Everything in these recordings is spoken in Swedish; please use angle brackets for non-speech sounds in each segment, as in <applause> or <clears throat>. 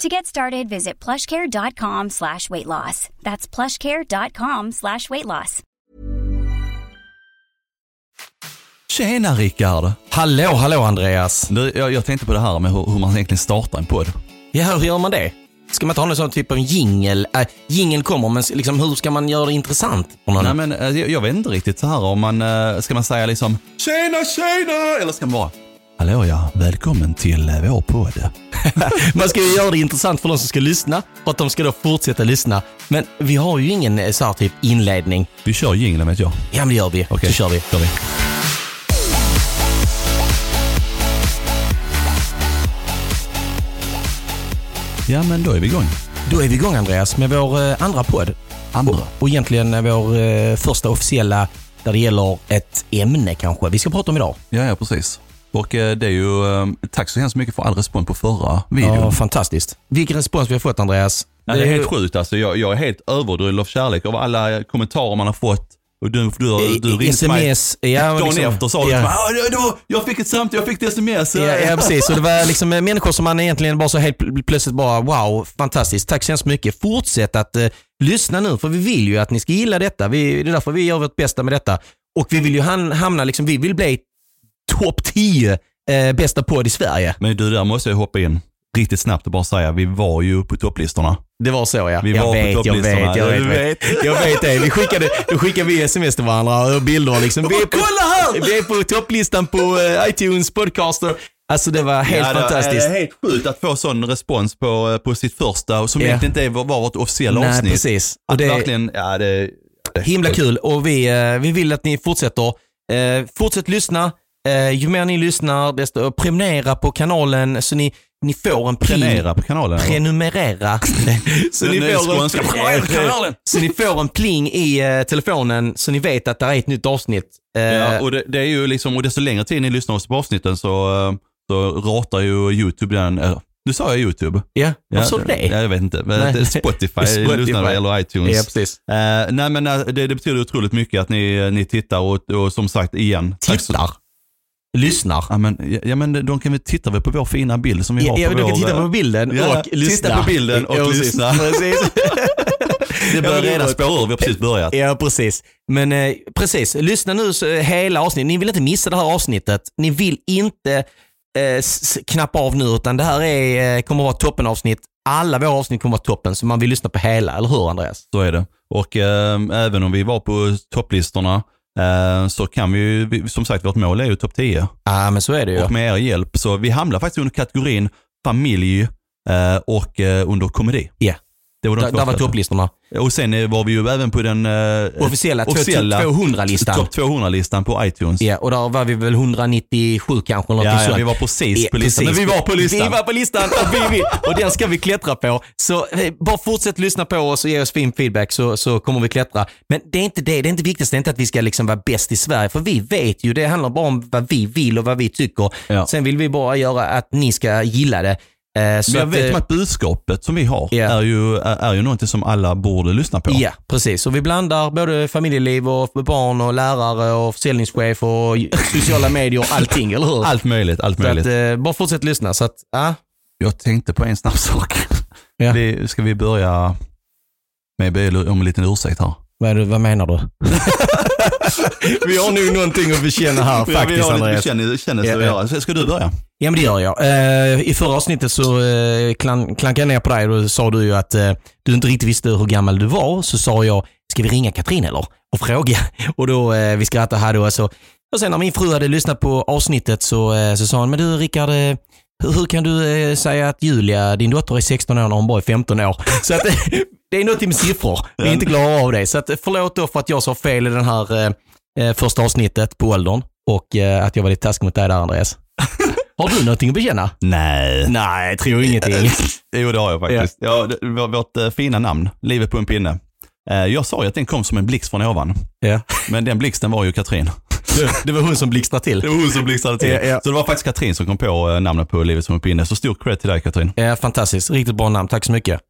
To get started, visit plushcare.com slash weight loss. That's plushcare.com slash weight loss. Tjena Rickard! Hallå, hallå Andreas. Du, jag, jag tänkte på det här med hur, hur man egentligen startar en podd. Ja, hur gör man det? Ska man inte ha någon sån typ av jingel? Äh, jingeln kommer, men liksom, hur ska man göra det intressant? Nej men eh, jag, jag vet inte riktigt så här om man, eh, ska man säga liksom Tjena tjena! Eller ska man bara Hallå ja, välkommen till eh, vår podd. <laughs> man ska ju göra det intressant för de som ska lyssna, för att de ska då fortsätta lyssna. Men vi har ju ingen eh, så här typ inledning. Vi kör jingeln vet jag. Ja, men det gör vi. Okej, Så kör vi. Kör vi. Ja men då är vi igång. Då är vi igång Andreas med vår eh, andra podd. Andra. Och, och egentligen vår första officiella där det gäller ett ämne kanske vi ska prata om idag. Ja, ja precis. Och eh, det är ju, eh, tack så hemskt mycket för all respons på förra videon. Ja, fantastiskt. Vilken respons vi har fått Andreas. Nej, det är helt sjukt alltså. Jag, jag är helt överdriven av kärlek av alla kommentarer man har fått. Och du, du, du, du ringde till mig sms. Ja, dagen liksom- efter sa du ja. mig, "Ah, jag fick ett samtal, jag fick ett sms. Ja, ja, precis. Och det var liksom eh, människor som man egentligen bara så helt pl- plötsligt bara wow, fantastiskt. Tack så hemskt mycket. Fortsätt att eh, lyssna nu för vi vill ju att ni ska gilla detta. Vi, det är därför vi gör vårt bästa med detta. Och vi vill ju ham- hamna, liksom, vi vill bli topp 10 eh, bästa podd i Sverige. Men du, där måste jag hoppa in riktigt snabbt och bara säga, vi var ju på topplistorna. Det var så ja. Vi jag, var på vet, jag topplistorna. vet, jag vet, jag vet. Jag vet det. Vi skickade, då skickade vi sms till varandra och bilder liksom. Vi är på, kolla här! Vi är på topplistan på eh, iTunes podcaster. Alltså det var helt Ja, det fantastiskt. är helt sjukt att få sån respons på, på sitt första, och som Ja. egentligen inte var, vårt officiella Nej, avsnitt. precis. Och Att det- verkligen, ja det... det Himla kul och vi, eh, vi vill att ni fortsätter. Eh, fortsätt lyssna. Eh, ju mer ni lyssnar, desto prenumerera på kanalen så ni, ni får en. Prenumerera på kanalen. eller? Prenumerera. <laughs> så, ni får en, <laughs> kanalen. så ni får en pling i eh, telefonen så ni vet att det är ett nytt avsnitt. Eh, Ja, och det, det är ju liksom, och desto längre tid ni lyssnar på avsnitten så, eh, så ratar ju YouTube den, eh, nu sa jag YouTube. ja, varför sa du det? Ja, jag vet inte. Nej. Spotify, <laughs> Spotify. eller iTunes. Ja, precis. Eh, nej men eh, det, det betyder otroligt mycket att ni, ni tittar och, och som sagt igen. tack så- Tittar. Lyssnar. Ja men, ja, ja, men de kan väl titta väl på vår fina bild som vi Ja, har ja, på vår... kan titta på bilden Ja, och titta lyssna. på bilden och Ja, precis. lyssna. <laughs> Precis. <laughs> Det börjar Ja, redan spåra ur, vi har precis börjat. Ja, precis. Men eh, precis, lyssna nu så, eh, hela avsnittet. Ni vill inte missa det här avsnittet. Ni vill inte eh, knappa av nu, utan det här är, eh, kommer att vara toppenavsnitt. Alla våra avsnitt kommer att vara toppen, så man vill lyssna på hela, eller hur Andreas? Så är det. Och eh, även om vi var på topplistorna eh, så kan vi ju, som sagt vårt mål är ju topp 10. Ja, men så är det ju. Och med er hjälp så vi hamnar faktiskt under kategorin familj eh, och eh, under komedi. Ja. Det var de Där, var första. topplistorna. Och sen eh, var vi ju även på den eh, Officiella, officiella 200-listan. topp 200-listan på iTunes. Ja, och där var vi väl 197 kanske. Något Ja, ja, vi var precis på listan. precis. Men vi var på listan. Vi var på listan och, vi, vi, och den ska vi klättra på. Så eh, bara fortsätt lyssna på oss och ge oss fin feedback så, så kommer vi klättra. Men det är inte det, det är inte viktigast, det är inte att vi ska liksom vara bäst i Sverige. För vi vet ju, det handlar bara om vad vi vill och vad vi tycker. Ja. Sen vill vi bara göra att ni ska gilla det. Eh, så Men jag att, vet eh, att budskapet som vi har Ja. är, ju, är, är ju någonting som alla borde lyssna på. Ja, precis. Och vi blandar både familjeliv och barn och lärare och försäljningschef och sociala <laughs> medier och allting, eller hur? Allt möjligt, allt Så möjligt. att, eh, bara fortsätt lyssna. Så att, ja. Jag tänkte på en snabb sak. Ja. Ska vi börja med att be om en liten ursäkt här? Vad, det, vad menar du? <laughs> vi har nog någonting att bekänna här vi faktiskt har lite bekännelse Ja, att ja. göra. Ska du börja? Ja men det gör jag. Eh, I förra avsnittet så eh, klan, klankade jag ner på dig och då sa du ju att eh, du inte riktigt visste hur gammal du var. Så sa jag, ska vi ringa Katrin eller? Och fråga. <laughs> Och då, eh, vi skrattade här då, alltså, Och sen när min fru hade lyssnat på avsnittet så, eh, så sa hon, men du Rickard, eh, hur, hur kan du eh, säga att Julia, din dotter är 16 år när hon bara är 15 år? <laughs> Så att, det är något med siffror. Vi är inte klara av det. Så att, förlåt då för att jag sa fel i den här eh, eh, första avsnittet på åldern och eh, att jag var lite taskig mot dig där Andreas. <laughs> Har du någonting att bekänna? Nej. Nej, jag tror ingenting. Jo, det har jag faktiskt. Ja. vår- vårt eh, fina namn, Livet på en pinne. Eh, jag sa ju att den kom som en blixt från ovan, Ja. men den blixten var ju Katrin. Det, var hon som blixtrade till. Det var hon som blixtrade till. Ja, ja. Så det var faktiskt Katrin som kom på eh, namnet på Livet som en pinne. Så stor cred till dig Katrin. Ja, fantastiskt. Riktigt bra namn. Tack så mycket.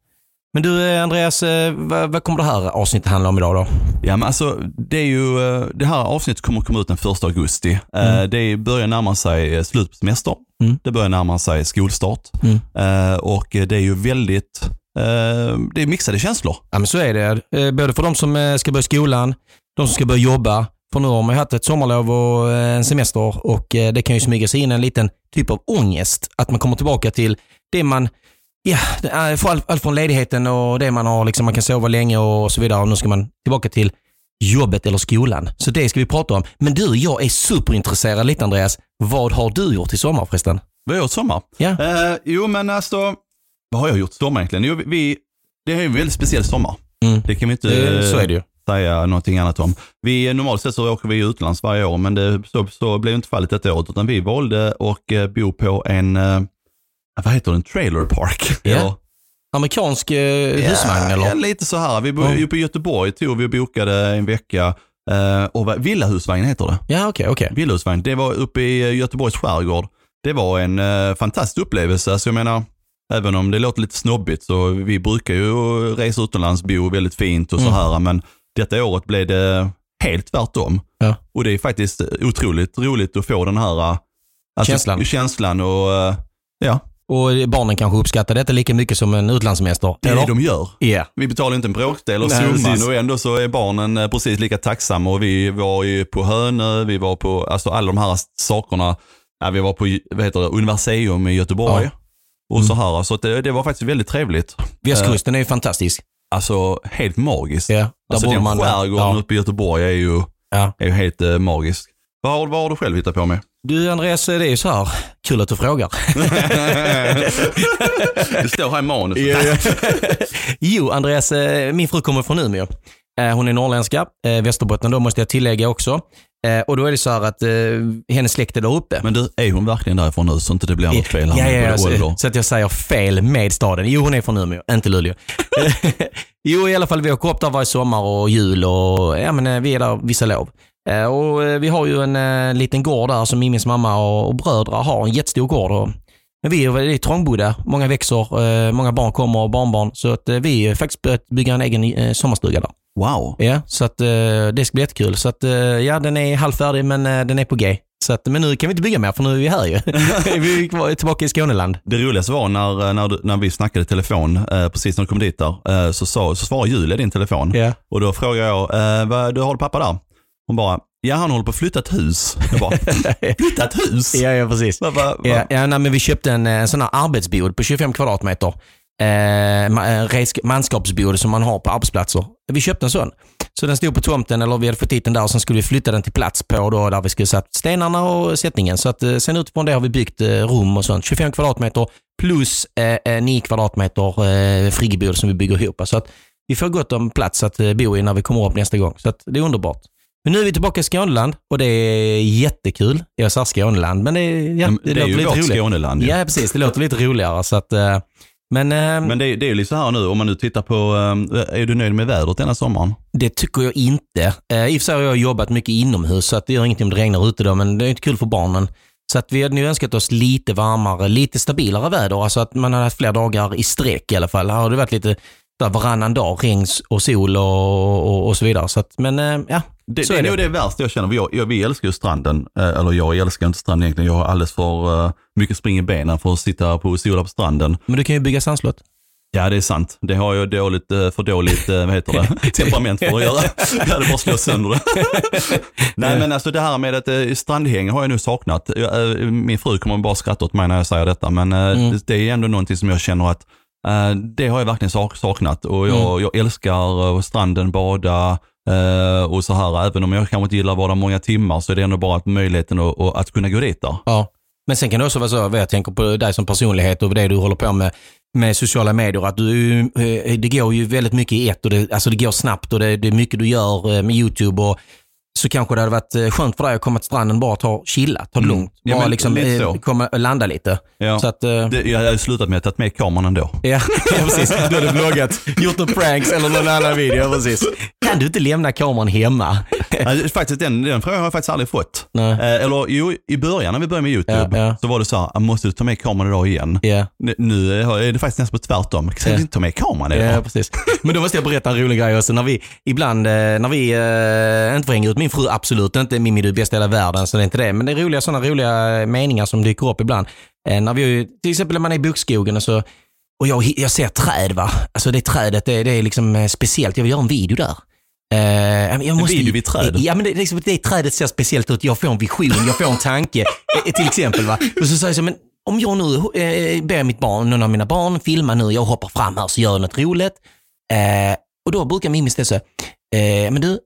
Men du eh, Andreas, eh, vad, vad kommer det här avsnittet handla om idag då? Ja, men alltså, det, är ju, eh, det här avsnittet kommer att komma ut den 1 augusti. Eh, Det börjar närma sig slut på semester. Mm. Det börjar närma sig skolstart. Mm. Och det är ju väldigt, det är mixade känslor. Ja, men så är det. Både för de som ska börja skolan, de som ska börja jobba. För nu har man haft ett sommarlov och en semester och det kan ju smyga sig in en liten typ av ångest. Att man kommer tillbaka till det man, ja, allt, allt från ledigheten och det man har, liksom, man kan sova länge och så vidare. Och nu ska man tillbaka till jobbet eller skolan. Så det ska vi prata om. Men du, jag är superintresserad lite Andreas. Vad har du gjort i sommar förresten? Vad har jag gjort i sommar? Ja. Eh, jo, men alltså, vad har jag gjort i sommar egentligen? Jo, vi, det är en väldigt speciell sommar. Mm. Det kan vi inte Eh, så är det ju. säga någonting annat om. Vi, normalt sett så åker vi utomlands varje år, men det, så, så blev inte fallet detta året, utan vi valde att eh, bo på en, eh, vad heter det, en trailer park. <laughs> Ja. Eller- Amerikansk eh, husvagn eller? Ja, lite så här. Vi bodde ju på Göteborg, tog vi och bokade en vecka. Eh, och Villahusvagn heter det. Ja, okej, okej. Villahusvagn. Det var uppe i eh, Göteborgs skärgård. Det var en eh, fantastisk upplevelse. Alltså jag menar, även om det låter lite snobbigt så vi brukar ju resa utomlands, bo väldigt fint och så Mm. här. Men detta året blev det helt tvärtom. Ja. Och det är faktiskt otroligt roligt att få den här eh, alltså, Känslan. känslan och eh, ja, Och barnen kanske uppskattar detta lika mycket som en utlandssemester? det är eller? det de gör. Ja. Vi betalar inte en bråkdel av summan precis. och ändå så är barnen eh, precis lika tacksamma och vi var ju på Hönö, vi var på, alltså alla de här sakerna, ja, vi var på, vad heter det, Universium i Göteborg. Ja. Och så här, så det, det var faktiskt väldigt trevligt. Västkusten är ju fantastisk. Alltså helt magiskt. Ja, där Alltså den skärgården ja. uppe i Göteborg är ju, Ja. är ju helt eh, magisk. Vad vad har du själv hittat på med? Du Andreas, det är ju så här. Kul att du frågar. <laughs> det står här i manus. jo, Andreas, eh, min fru kommer från Umeå. Eh, Hon är norrländska, eh, Västerbotten då måste jag tillägga också. Och då är det så här att eh, hennes släkt är där uppe. Men du, är hon verkligen därifrån nu så inte det blir något fel Ja, ja, ja, både ålder? så, så att jag säger fel med staden. Jo, hon är från Umeå, inte Luleå. <laughs> jo, i alla fall, vi åker upp där varje sommar och jul och ja, men, vi är där vissa lov. Eh, Och eh, vi har ju en eh, liten gård där som Mimis mamma och, och har, en jättestor gård. Och, men vi är väldigt trångbodda, många växer, många barn kommer och barnbarn. Så att vi har faktiskt börjat bygga en egen sommarstuga där. Wow. Ja, så att det ska bli jättekul. Så att ja, den är halvfärdig men den är på G. Så att, men nu kan vi inte bygga mer för nu är vi här ju. <laughs> vi är tillbaka i Skåneland. Det roligaste var när, när, när vi snackade i telefon, eh, precis när du kom dit där, eh, så, sa, så svarade Julia din telefon. Ja. Och då frågade jag, eh, vad, du har pappa där? Hon bara, ja han håller på att flytta ett hus. Jag bara, <laughs> flytta ett hus? Ja, ja precis. Va, va, va? Ja, ja, nej, men vi köpte en, eh, sån här arbetsbod på 25 kvadratmeter. Eh, eh, manskapsbod som man har på arbetsplatser. Vi köpte en sån. Så den stod på tomten, eller vi hade fått dit den där och sen skulle vi flytta den till plats på då, där vi skulle satt stenarna och sättningen. Så att, eh, sen utifrån det har vi byggt eh, rum och sånt. 25 kvadratmeter plus eh, eh, 9 kvadratmeter eh, friggebod som vi bygger ihop. Så att vi får gott om plats att bo i när vi kommer upp nästa gång. Så att det är underbart. Men nu är vi tillbaka i Skåneland och det är jättekul. Jag sa Skåneland, men det, är- ja, Men det, det är låter ju lite vårt roligt. Skåneland. ju. Ja, precis. Det låter lite roligare. Så att, eh, men eh, Men det, det är ju lite så här nu, om man nu tittar på, eh, är du nöjd med vädret denna sommaren? det tycker jag inte. Eh, I och för sig har jag jobbat mycket inomhus, så att det gör ingenting om det regnar ute då, men det är inte kul för barnen. Så att vi hade nog önskat oss lite varmare, lite stabilare väder. Alltså att man hade haft fler dagar i sträck i alla fall. Här har det varit lite där varannan dag, regn och sol och, och, och så vidare. Så att, men eh, ja, Det, så det är är det. nog det värsta jag känner. Jag, jag, vi älskar ju stranden. Eh, Eller jag älskar inte stranden egentligen. Jag har alldeles för eh, mycket spring i benen för att sitta på sola på stranden. Men du kan ju bygga sandslott. Ja, det är sant. Det har jag dåligt, för dåligt vad heter det? <laughs> temperament för att göra. <laughs> Jag hade bara slått sönder det. <laughs> Nej, men alltså det här med att strandhäng har jag nu saknat. Min fru kommer bara skratta åt mig när jag säger detta, men Mm. det- det är ändå någonting som jag känner att det har jag verkligen sak- saknat och jag, Mm. jag älskar eh, stranden, bada, Eh, och så här, även om jag kanske inte gillar att vara många timmar så är det ändå bara att möjligheten att, att, kunna gå dit där. Ja. Men sen kan det också vara så, jag tänker på dig som personlighet och det du håller på med, med sociala medier, att du, eh, det går ju väldigt mycket i ett och det, alltså det går snabbt och det, det är mycket du gör eh, med YouTube och så kanske det hade varit eh, skönt för dig att komma till stranden bara ta chilla, ta det Mm. lugnt. Bara liksom lite eh, komma, landa lite. Ja. Så att, eh, Det, jag hade slutat med att ta med kameran ändå. Ja, <laughs> precis. Du hade vloggat, <laughs> gjort några pranks eller någon annan video. Precis. Kan du inte lämna kameran hemma? Alltså, faktiskt, den, den frågan har jag faktiskt aldrig fått. Nej. Eh, eller jo, i början när vi började med YouTube Ja, så var det så här, "Ah, måste du ta med kameran idag igen? Nu- är det faktiskt nästan tvärtom. Ja. du inte ta med kameran idag? Ja, precis. Men då måste jag berätta en rolig grej också. När vi, ibland, när vi, eh, inte att hänga ut min fru, absolut inte, Mimmi du är bästa i hela världen, så det är inte det. Men det är roliga, sådana roliga meningar som dyker upp ibland. Eh, när vi, till exempel när man är i bokskogen och så, och jag, jag ser träd va. Alltså det trädet, det, det är liksom eh, speciellt. Jag vill göra en video där. Eh, jag måste, video vid träd? Ja, men det, liksom, det trädet ser speciellt ut. Jag får en vision, jag får en tanke. <laughs> eh, till exempel va. Och så säger jag så, men om jag nu eh, ber mitt barn, någon av mina barn, filma nu, jag hoppar fram här så gör jag något roligt. Eh, och då brukar Mimmi ställa sig, eh, men du,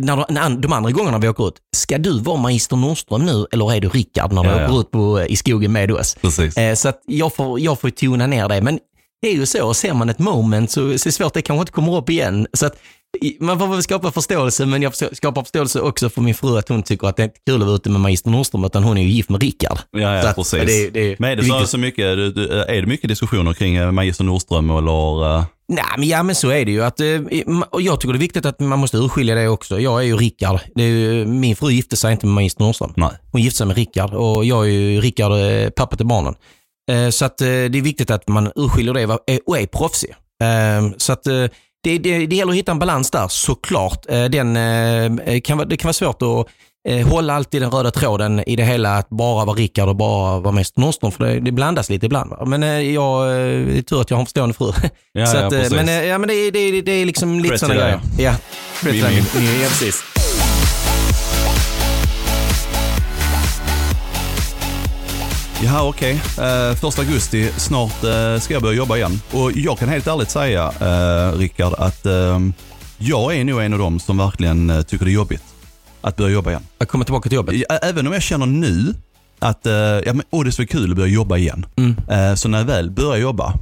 när, de andra gångerna vi åker ut, ska du vara Magister Nordström nu eller är du Rickard när du Ja, ja. åker ut på, i skogen med oss? Precis. Eh, så att jag får, jag får tona ner det. Men det är ju så, ser man ett moment så, så är det svårt, det kanske inte kommer upp igen. Så att, man får väl skapa förståelse, men jag skapar förståelse också för min fru att hon tycker att det är inte kul att vara ute med Magister Nordström, utan hon är ju gift med Rickard. Ja, Så ja att precis. Det, det, men är det så, så mycket, är det mycket diskussioner kring eh, Magister Nordström eller? Nej, men, ja, men så är det ju. Att, eh, och jag tycker det är viktigt att man måste urskilja det också. Jag är ju Rickard. Är ju, min fru gifte sig inte med Magister Nordström. Nej. Hon gifte sig med Rickard och jag är ju Rickard, eh, pappa till barnen. Eh, Så att det är viktigt att man urskiljer det och är proffsig. Så att det, det, det gäller att hitta en balans där, såklart. Den, kan, det kan vara svårt att eh, hålla alltid den röda tråden i det hela, att bara vara Rickard och bara vara Magister Nordström, för det, det blandas lite ibland. va. Men eh, jag, eh, det är tur att jag har en förstående fru. <laughs> Ja, Så ja, att, eh, precis. men, eh, ja, men det, är- det, är- det är liksom lite sådana grejer. Ja, Cred till Mimmi. Mimmi, ja, precis. Ja, okej. Eh, första augusti, snart eh, ska jag börja jobba igen. Och jag kan helt ärligt säga, uh, Rickard, att jag är nog en av dem som verkligen tycker det är jobbigt att börja jobba igen. Jag kommer tillbaka till jobbet. Ja, Även om jag känner nu att eh, ja, men, åh, det är så kul att börja jobba igen. Mm. Eh, så när jag väl börjar jobba,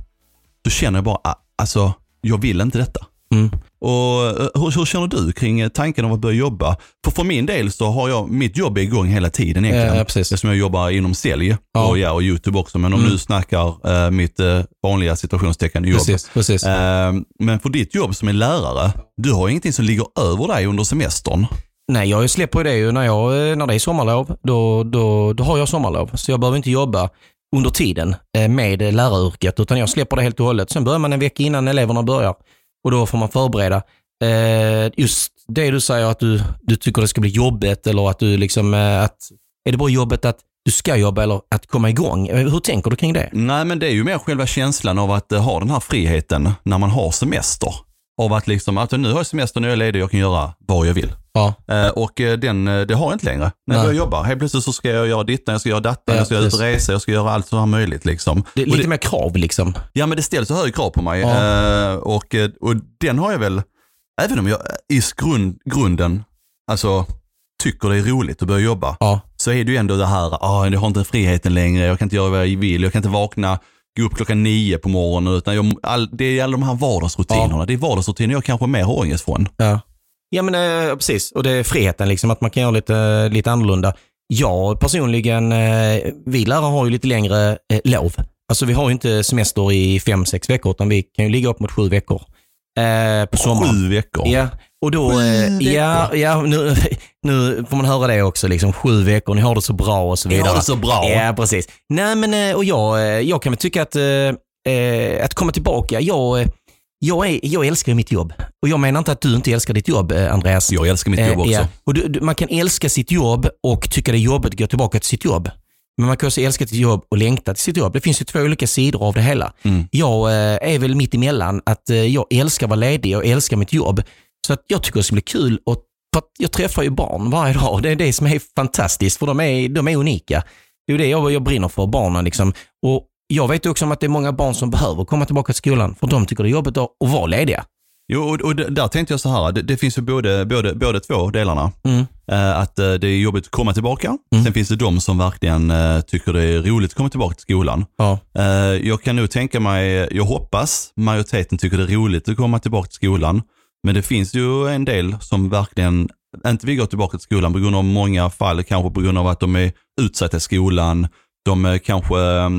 så känner jag bara, ah, alltså, jag vill inte detta. Mm. Och eh, hur, hur känner du kring eh, tanken om att börja jobba? För för min del så har jag, mitt jobb är igång hela tiden egentligen. Ja, precis. Eftersom jag jobbar inom sälj Ja. och, ja, och YouTube också. Men om Mm. du snackar eh, mitt eh, vanliga situationstecken jobb. Precis, precis. Eh, men för ditt jobb som är lärare, du har ingenting som ligger över dig under semestern. Nej, jag släpper det ju när, jag, eh, när det är sommarlov. Då, då, då har jag sommarlov. Så jag behöver inte jobba under tiden eh, med läraryrket, utan jag släpper det helt och hållet. Sen börjar man en vecka innan eleverna börjar och då får man förbereda. Eh, just det du säger att du, du tycker det ska bli jobbigt eller att du liksom, att, är det bara jobbet att du ska jobba eller att komma igång? Hur tänker du kring det? Nej, men det är ju mer själva känslan av att ha den här friheten när man har semester. Av att liksom, att nu har jag semester, nu är jag ledig, jag kan göra vad jag vill. Ja, Eh, och eh, den, eh, det har jag inte längre. När jag börjar jobba, helt plötsligt så ska jag göra dittan, jag ska göra dattan, Ja, jag ska ut och resa, jag ska göra allt som är möjligt. Liksom. det är lite mer krav liksom. Ja men det ställs så högre krav på mig. Ja. Och, och den har jag väl, även om jag i grund, grunden alltså, tycker det är roligt att börja jobba, Ja, så är det ju ändå det här, ah, jag har inte friheten längre, jag kan inte göra vad jag vill, jag kan inte vakna, gå upp klockan nio på morgonen, utan jag, all, det är alla de här vardagsrutinerna. Det är vardagsrutiner jag kanske mer har ångest från. Ja, ja men eh, precis. Och det är friheten, liksom, att man kan göra lite, lite annorlunda. Jag personligen, eh, vi lärare har ju lite längre eh, lov. Alltså vi har ju inte semester i fem, sex veckor, utan vi kan ju ligga upp mot sju veckor eh, på sommaren. Sju veckor. Ja, och då, eh, veckor. ja, ja nu, <laughs> nu får man höra det också, liksom sju veckor, ni har det så bra och så Vi vidare. har det så bra. Ja, precis. Nej, men eh, och jag, eh, jag kan väl tycka att, eh, eh, att komma tillbaka, jag, eh, jag, är, jag älskar mitt jobb. Och jag menar inte att du inte älskar ditt jobb, eh, Andreas. Jag älskar mitt Eh, jobb också. ja. Och du, du, man kan älska sitt jobb och tycka det är jobbigt att gå tillbaka till sitt jobb. Men man kan också älska sitt jobb och längta till sitt jobb. Det finns ju två olika sidor av det hela. Mm. Jag eh, är väl mitt emellan att jag älskar att vara ledig och älskar mitt jobb. Så att jag tycker det ska bli kul och för jag träffar ju barn varje dag. Det är det som är fantastiskt för de är, de är unika. Det är det jag, jag brinner för, barnen liksom. Och jag vet också om att det är många barn som behöver komma tillbaka till skolan för de tycker det är jobbigt att, vara lediga. Jo, och, och där tänkte jag så här, det, det finns ju både, både, både två delarna. Mm. Eh, att eh, det är jobbigt att komma tillbaka. Mm. Sen finns det de som verkligen eh, tycker det är roligt att komma tillbaka till skolan. Ja. Jag kan nog tänka mig, jag hoppas majoriteten tycker det är roligt att komma tillbaka till skolan. Men det finns ju en del som verkligen inte vill gå tillbaka till skolan på grund av många fall, kanske på grund av att de är utsatta i skolan. De eh, kanske eh,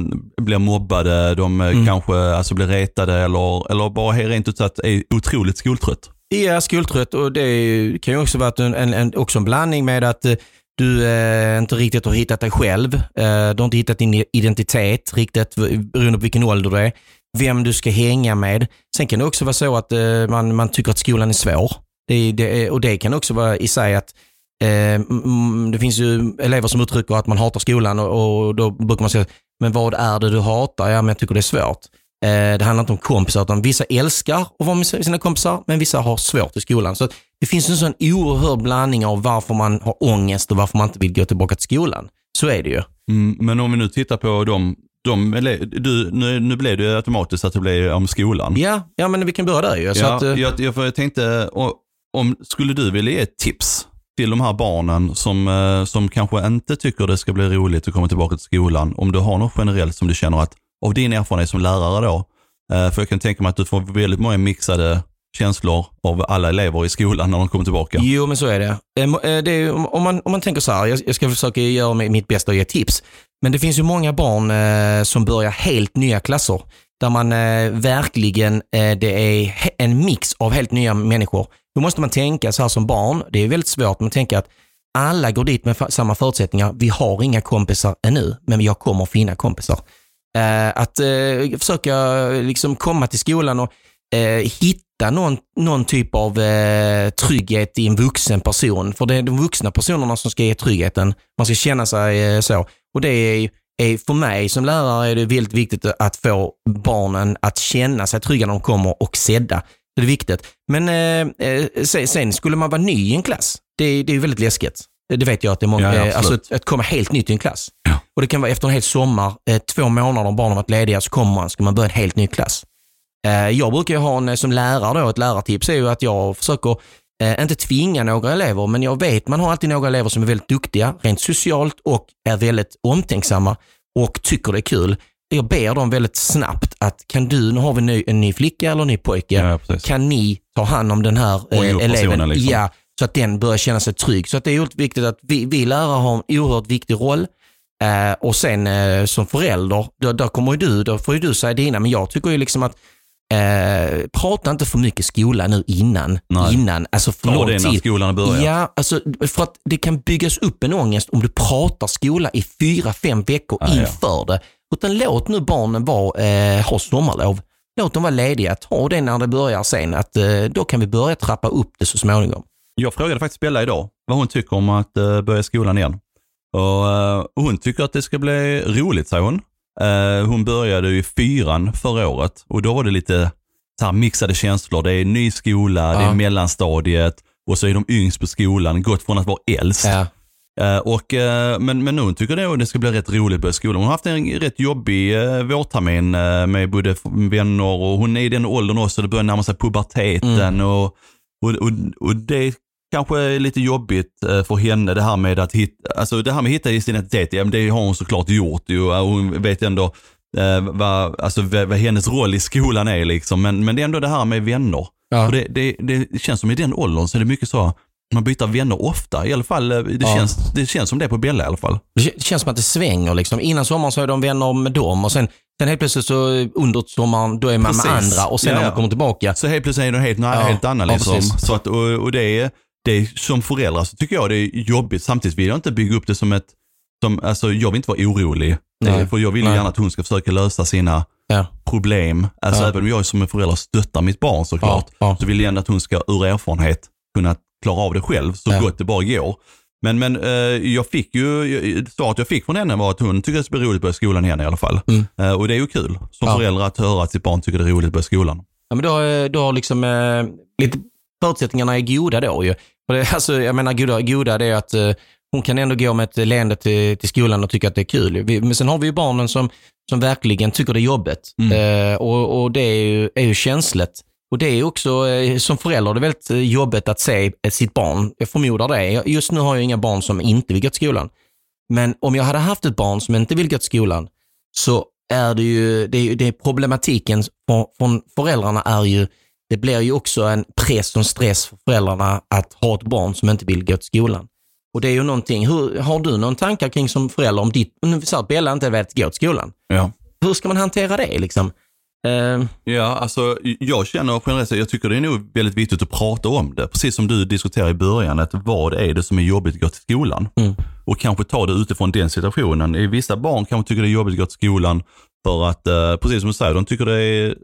blir mobbade, de eh, Mm. kanske alltså, blir retade eller, eller bara rent ut sagt är otroligt skoltrött. Ja, skoltrött och det kan ju också vara en, en, en, också en blandning med att eh, du eh, inte riktigt har hittat dig själv. Eh, du har inte hittat din identitet riktigt beroende på vilken ålder du är. Vem du ska hänga med. Sen kan det också vara så att eh, man, man tycker att skolan är svår. Det, det, och det kan också vara i sig att mm, det finns ju elever som uttrycker att man hatar skolan och, då brukar man säga, men vad är det du hatar? Ja, men jag tycker det är svårt. Eh, det handlar inte om kompisar, utan vissa älskar att vara med sina kompisar, men vissa har svårt i skolan. Så det finns en sån oerhörd blandning av varför man har ångest och varför man inte vill gå tillbaka till skolan. Så är det ju. Mm, men om vi nu tittar på de, de du, nu, nu blev det ju automatiskt att det blev om skolan. Ja, ja men vi kan börja där ju. Så ja, att, eh, jag, jag, jag tänkte, om, skulle du vilja ge ett tips till de här barnen som, eh, som kanske inte tycker det ska bli roligt att komma tillbaka till skolan, om du har något generellt som du känner att, av din erfarenhet som lärare då, eh, för jag kan tänka mig att du får väldigt många mixade känslor av alla elever i skolan när de kommer tillbaka. Jo, men så är det. Eh, det är, om, man, om man tänker så här, jag, ska försöka göra mitt bästa och ge tips. Men det finns ju många barn som börjar helt nya klasser. Där man verkligen, det är en mix av helt nya människor. Då måste man tänka så här som barn, det är väldigt svårt, men tänka att alla går dit med samma förutsättningar. Vi har inga kompisar ännu, men jag kommer finna kompisar. Eh, att eh, försöka eh, liksom komma till skolan och eh, hitta någon, någon typ av eh, trygghet i en vuxen person. För det är de vuxna personerna som ska ge tryggheten. Man ska känna sig eh, så. Och det är, är, för mig som lärare är det väldigt viktigt att få barnen att känna sig trygga när de kommer och sedda. Det är viktigt. Men eh, eh, sen, sen skulle man vara ny i en klass, det, det är ju väldigt läskigt. Det vet jag att det är många, Ja, ja, eh, alltså att, att komma helt nytt i en klass. Och det kan vara efter en hel sommar, eh, två månader om barnen varit lediga, så kommer man, ska man börja en helt ny klass. Jag brukar ju ha en, som lärare då, ett lärartips är ju att jag försöker inte tvinga några elever, men jag vet man har alltid några elever som är väldigt duktiga, rent socialt och är väldigt omtänksamma och tycker det är kul. Jag ber dem väldigt snabbt att kan du, nu har vi en ny, en ny flicka eller en ny pojke, Ja, kan ni ta hand om den här eh, eleven? liksom. Ja, så att den börjar känna sig trygg. Så att det är oerhört viktigt att vi, vi lärare har en oerhört viktig roll. Eh, och sen eh, som förälder, då, då kommer du, då får ju du säga dina, men jag tycker ju liksom att eh, prata inte för mycket skola nu innan. Nej. innan alltså för Ta lång det när tid. skolan börjar. Ja, alltså för att det kan byggas upp en ångest om du pratar skola i fyra, fem veckor Ja, ja. inför det. Utan låt nu barnen vara, eh, ha sommarlov. Låt dem vara lediga. Ta det när det börjar sen. Att, eh, då kan vi börja trappa upp det så småningom. Jag frågade faktiskt Bella idag vad hon tycker om att eh, börja skolan igen. Och, eh, hon tycker att det ska bli roligt, säger hon. Eh, hon började i fyran förra året och då var det lite så här mixade känslor. Det är ny skola, det Ja. är mellanstadiet och så är de yngst på skolan, gått från att vara äldst. Ja. Eh, och, eh, men, men hon tycker nog det ska bli rätt roligt börja skolan. Hon har haft en rätt jobbig uh, vårtermin eh, med både vänner och hon är i den åldern också, det börjar närma sig puberteten. Mm. Och, och, och, och det kanske är lite jobbigt eh, för henne det här med att hitta, alltså det här med att hitta sin identitet, ja, det har hon såklart gjort ju. och Hon vet ändå eh, vad, alltså, vad, vad hennes roll i skolan är liksom. Men, men det är ändå det här med vänner. Ja. Och det, det, det känns som i den åldern så är det mycket så, man byter vänner ofta. I alla fall, eh, det, Ja. känns, det känns som det på Bella i alla fall. Det känns som att det svänger. Liksom. Innan sommaren så är de vänner med dem och sen, sen helt plötsligt så eh, under sommaren då är man med Precis. andra och sen Ja, när man kommer tillbaka. Så helt plötsligt är det helt, Ja. helt annan liksom. så att, och, och det är, det är, som förälder så tycker jag det är jobbigt. Samtidigt vill jag inte bygga upp det som ett, som, alltså jag vill inte vara orolig. Nej. För jag vill Nej. gärna att hon ska försöka lösa sina Ja. problem. Alltså även om jag som en förälder stöttar mitt barn såklart, så vill jag ändå att hon ska ur erfarenhet kunna klara av det själv så Ja. gott det bara går. Men, men eh, jag fick ju, svaret jag fick från henne var att hon tycker det ska bli roligt att börja skolan igen i alla fall. Mm. Eh, och det är ju kul som Ja. förälder att höra att sitt barn tycker det är roligt att börja skolan. Ja, men då, eh, då har liksom eh, lite, förutsättningarna är goda då ju. För det, <laughs> alltså, jag menar goda, goda det är att eh, hon kan ändå gå med ett leende till, till skolan och tycka att det är kul. Vi, men sen har vi ju barnen som, som verkligen tycker det är jobbigt. Mm. Eh, och, och det är ju, är ju känsligt. Och det är också, eh, som förälder, det är väldigt eh, jobbigt att se eh, sitt barn. Jag förmodar det. Just nu har jag inga barn som inte vill gå till skolan. Men om jag hade haft ett barn som inte vill gå till skolan så är det ju, det, är det är problematiken från, från föräldrarna är ju, det blir ju också en press och en stress för föräldrarna att ha ett barn som inte vill gå till skolan. Och det är ju någonting, hur, har du någon tankar kring som förälder om ditt, om vi säger att Bella inte vill gå till skolan? Ja. Hur ska man hantera det liksom? Eh, Ja, alltså jag känner generellt jag tycker det är nog väldigt viktigt att prata om det. Precis som du diskuterade i början, att vad är det som är jobbigt att gå till skolan? Mm. Och kanske ta det utifrån den situationen. Vissa barn kanske tycker det är jobbigt att gå till skolan för att, eh, precis som du säger, de tycker det är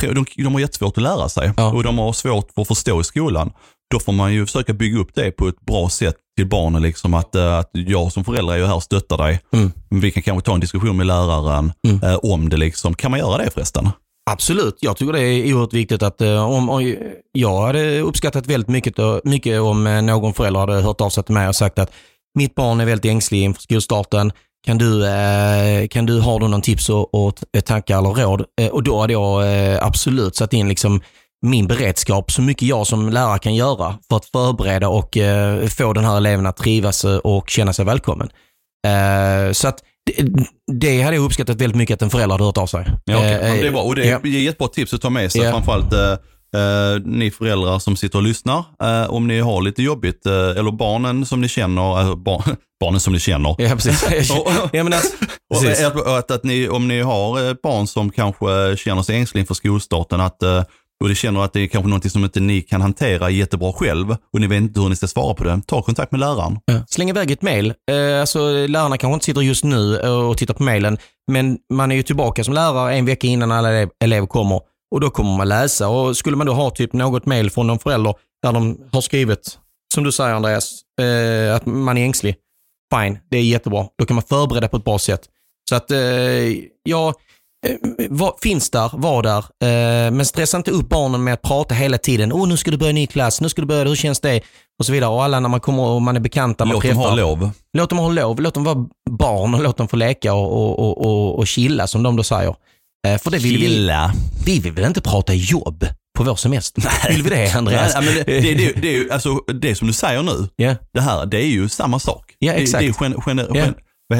de, de har jättesvårt att lära sig Ja. och de har svårt för att förstå i skolan. Då får man ju försöka bygga upp det på ett bra sätt till barnen. Liksom att, eh, att jag som förälder är ju här och stöttar dig. Mm. Vi kan kanske ta en diskussion med läraren Mm. eh, om det. Liksom. Kan man göra det förresten? Absolut, jag tycker det är oerhört viktigt att eh, om, om jag hade uppskattat väldigt mycket, mycket om någon förälder hade hört av sig till mig och sagt att mitt barn är väldigt ängslig inför skolstarten. Kan du, kan du, har du någon tips och, och tankar eller råd? Och då hade jag absolut satt in liksom min beredskap, så mycket jag som lärare kan göra för att förbereda och eh, få den här eleven att trivas eh, och känna sig välkommen. Eh, så att det, det hade jag uppskattat väldigt mycket att en förälder hade hört av sig. Ja, okej. Eh, det är bra. Och det är ja. ett jättebra tips att ta med sig, Ja. framförallt eh, ni föräldrar som sitter och lyssnar. Eh, om ni har lite jobbigt, eh, eller barnen som ni känner, barn, <laughs> barnen som ni känner. Ja, precis. <laughs> Ja, men alltså, precis. att, att, att ni, om ni har barn som kanske känner sig ängslig inför skolstarten, att, och det känner att det är kanske något som inte ni kan hantera jättebra själv och ni vet inte hur ni ska svara på det, ta kontakt med läraren. Ja. Släng iväg ett mail. Eh, alltså, lärarna kanske inte sitter just nu eh, och tittar på mailen, men man är ju tillbaka som lärare en vecka innan alla elever kommer och då kommer man läsa. Och skulle man då ha typ något mail från någon förälder där de har skrivit, som du säger Andreas, eh, att man är ängslig. Fine, det är jättebra. Då kan man förbereda på ett bra sätt. Så att, eh, ja, var, finns där, var där. Eh, men stressa inte upp barnen med att prata hela tiden. Åh, nu ska du börja ny klass, nu ska du börja, hur känns det? Och så vidare. Och alla när man kommer och man är bekanta, man Låt dem träffar. ha lov. Låt dem ha lov, låt dem vara barn och låt dem få leka och, och, och, och, chilla som de då säger. Eh, för det vill vi, Chilla. vi vill väl inte prata jobb på vår semester? Vill vi det Andreas? Ja, men det, det, det, det, är ju, alltså, det som du säger nu, Ja. det här, det är ju samma sak. Ja, Det- exakt. Det, är gen, gen, vad,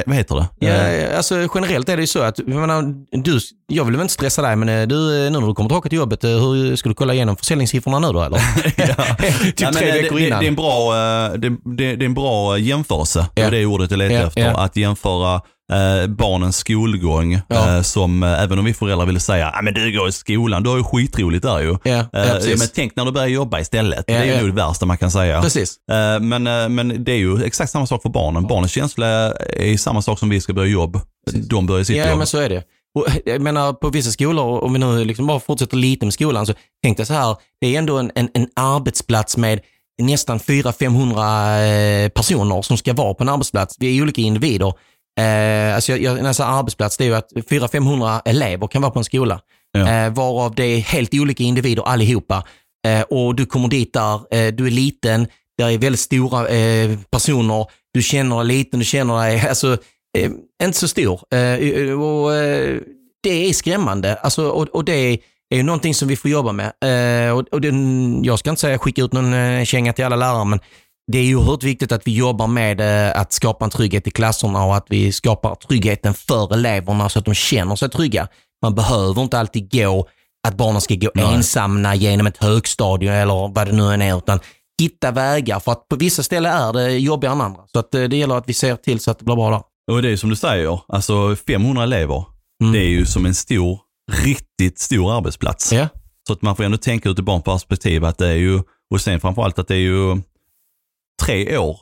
vad heter det? Eh, Ja, alltså generellt är det ju så att, jag, menar, du, jag vill väl inte stressa dig, men eh, du, eh, nu när du kommer tillbaka till jobbet, hur ska du kolla igenom försäljningssiffrorna nu då eller? <laughs> <laughs> typ Ja, tre det- veckor det, innan. Det är en bra, det, det, det är en bra jämförelse. Det Ja. är det ordet jag letar efter. Att jämföra eh, barnens skolgång Ja. eh, som, eh, även om vi föräldrar ville säga, ah, men du går i skolan, du har ju skitroligt där ju. Ja, ja, Eh, precis. men tänk när du börjar jobba istället. Ja, det är ju ja. nog det värsta man kan säga. Precis. Eh, Men, eh, men det är ju exakt samma sak för barnen. Barnens känsla är ju samma sak som vi ska börja jobb. De börjar sitt Ja, jobb. men så är det. Och jag menar på vissa skolor, om vi nu liksom bara fortsätter lite med skolan, så tänkte jag så här, det är ändå en, en, en arbetsplats med nästan 400-500 eh, personer som ska vara på en arbetsplats. Vi är olika individer. Eh, alltså jag, jag, säger arbetsplats, det är ju att 400-500 elever kan vara på en skola. Ja. Eh, varav det är helt olika individer allihopa. Eh, och du kommer dit där, eh, du är liten, det är väldigt stora eh, personer, du känner dig liten, du känner dig, <laughs> alltså eh, inte så stor. Och, det är skrämmande. Alltså, och, och det är, ju någonting som vi får jobba med. Och, och det, jag ska inte säga skicka ut någon känga till alla lärare, men det är ju oerhört viktigt att vi jobbar med eh, att skapa en trygghet i klasserna och att vi skapar tryggheten för eleverna så att de känner sig trygga. Man behöver inte alltid gå att barnen ska gå Nej. ensamma genom ett högstadium eller vad det nu än är, utan hitta vägar. För att på vissa ställen är det jobbigare än andra. Så att eh, det gäller att vi ser till så att det blir bra där. Och det är som du säger, alltså 500 elever, Mm. det är ju som en stor, riktigt stor arbetsplats. Ja. Så att man får ändå tänka utifrån perspektiv att det är ju, och sen framförallt att det är ju tre år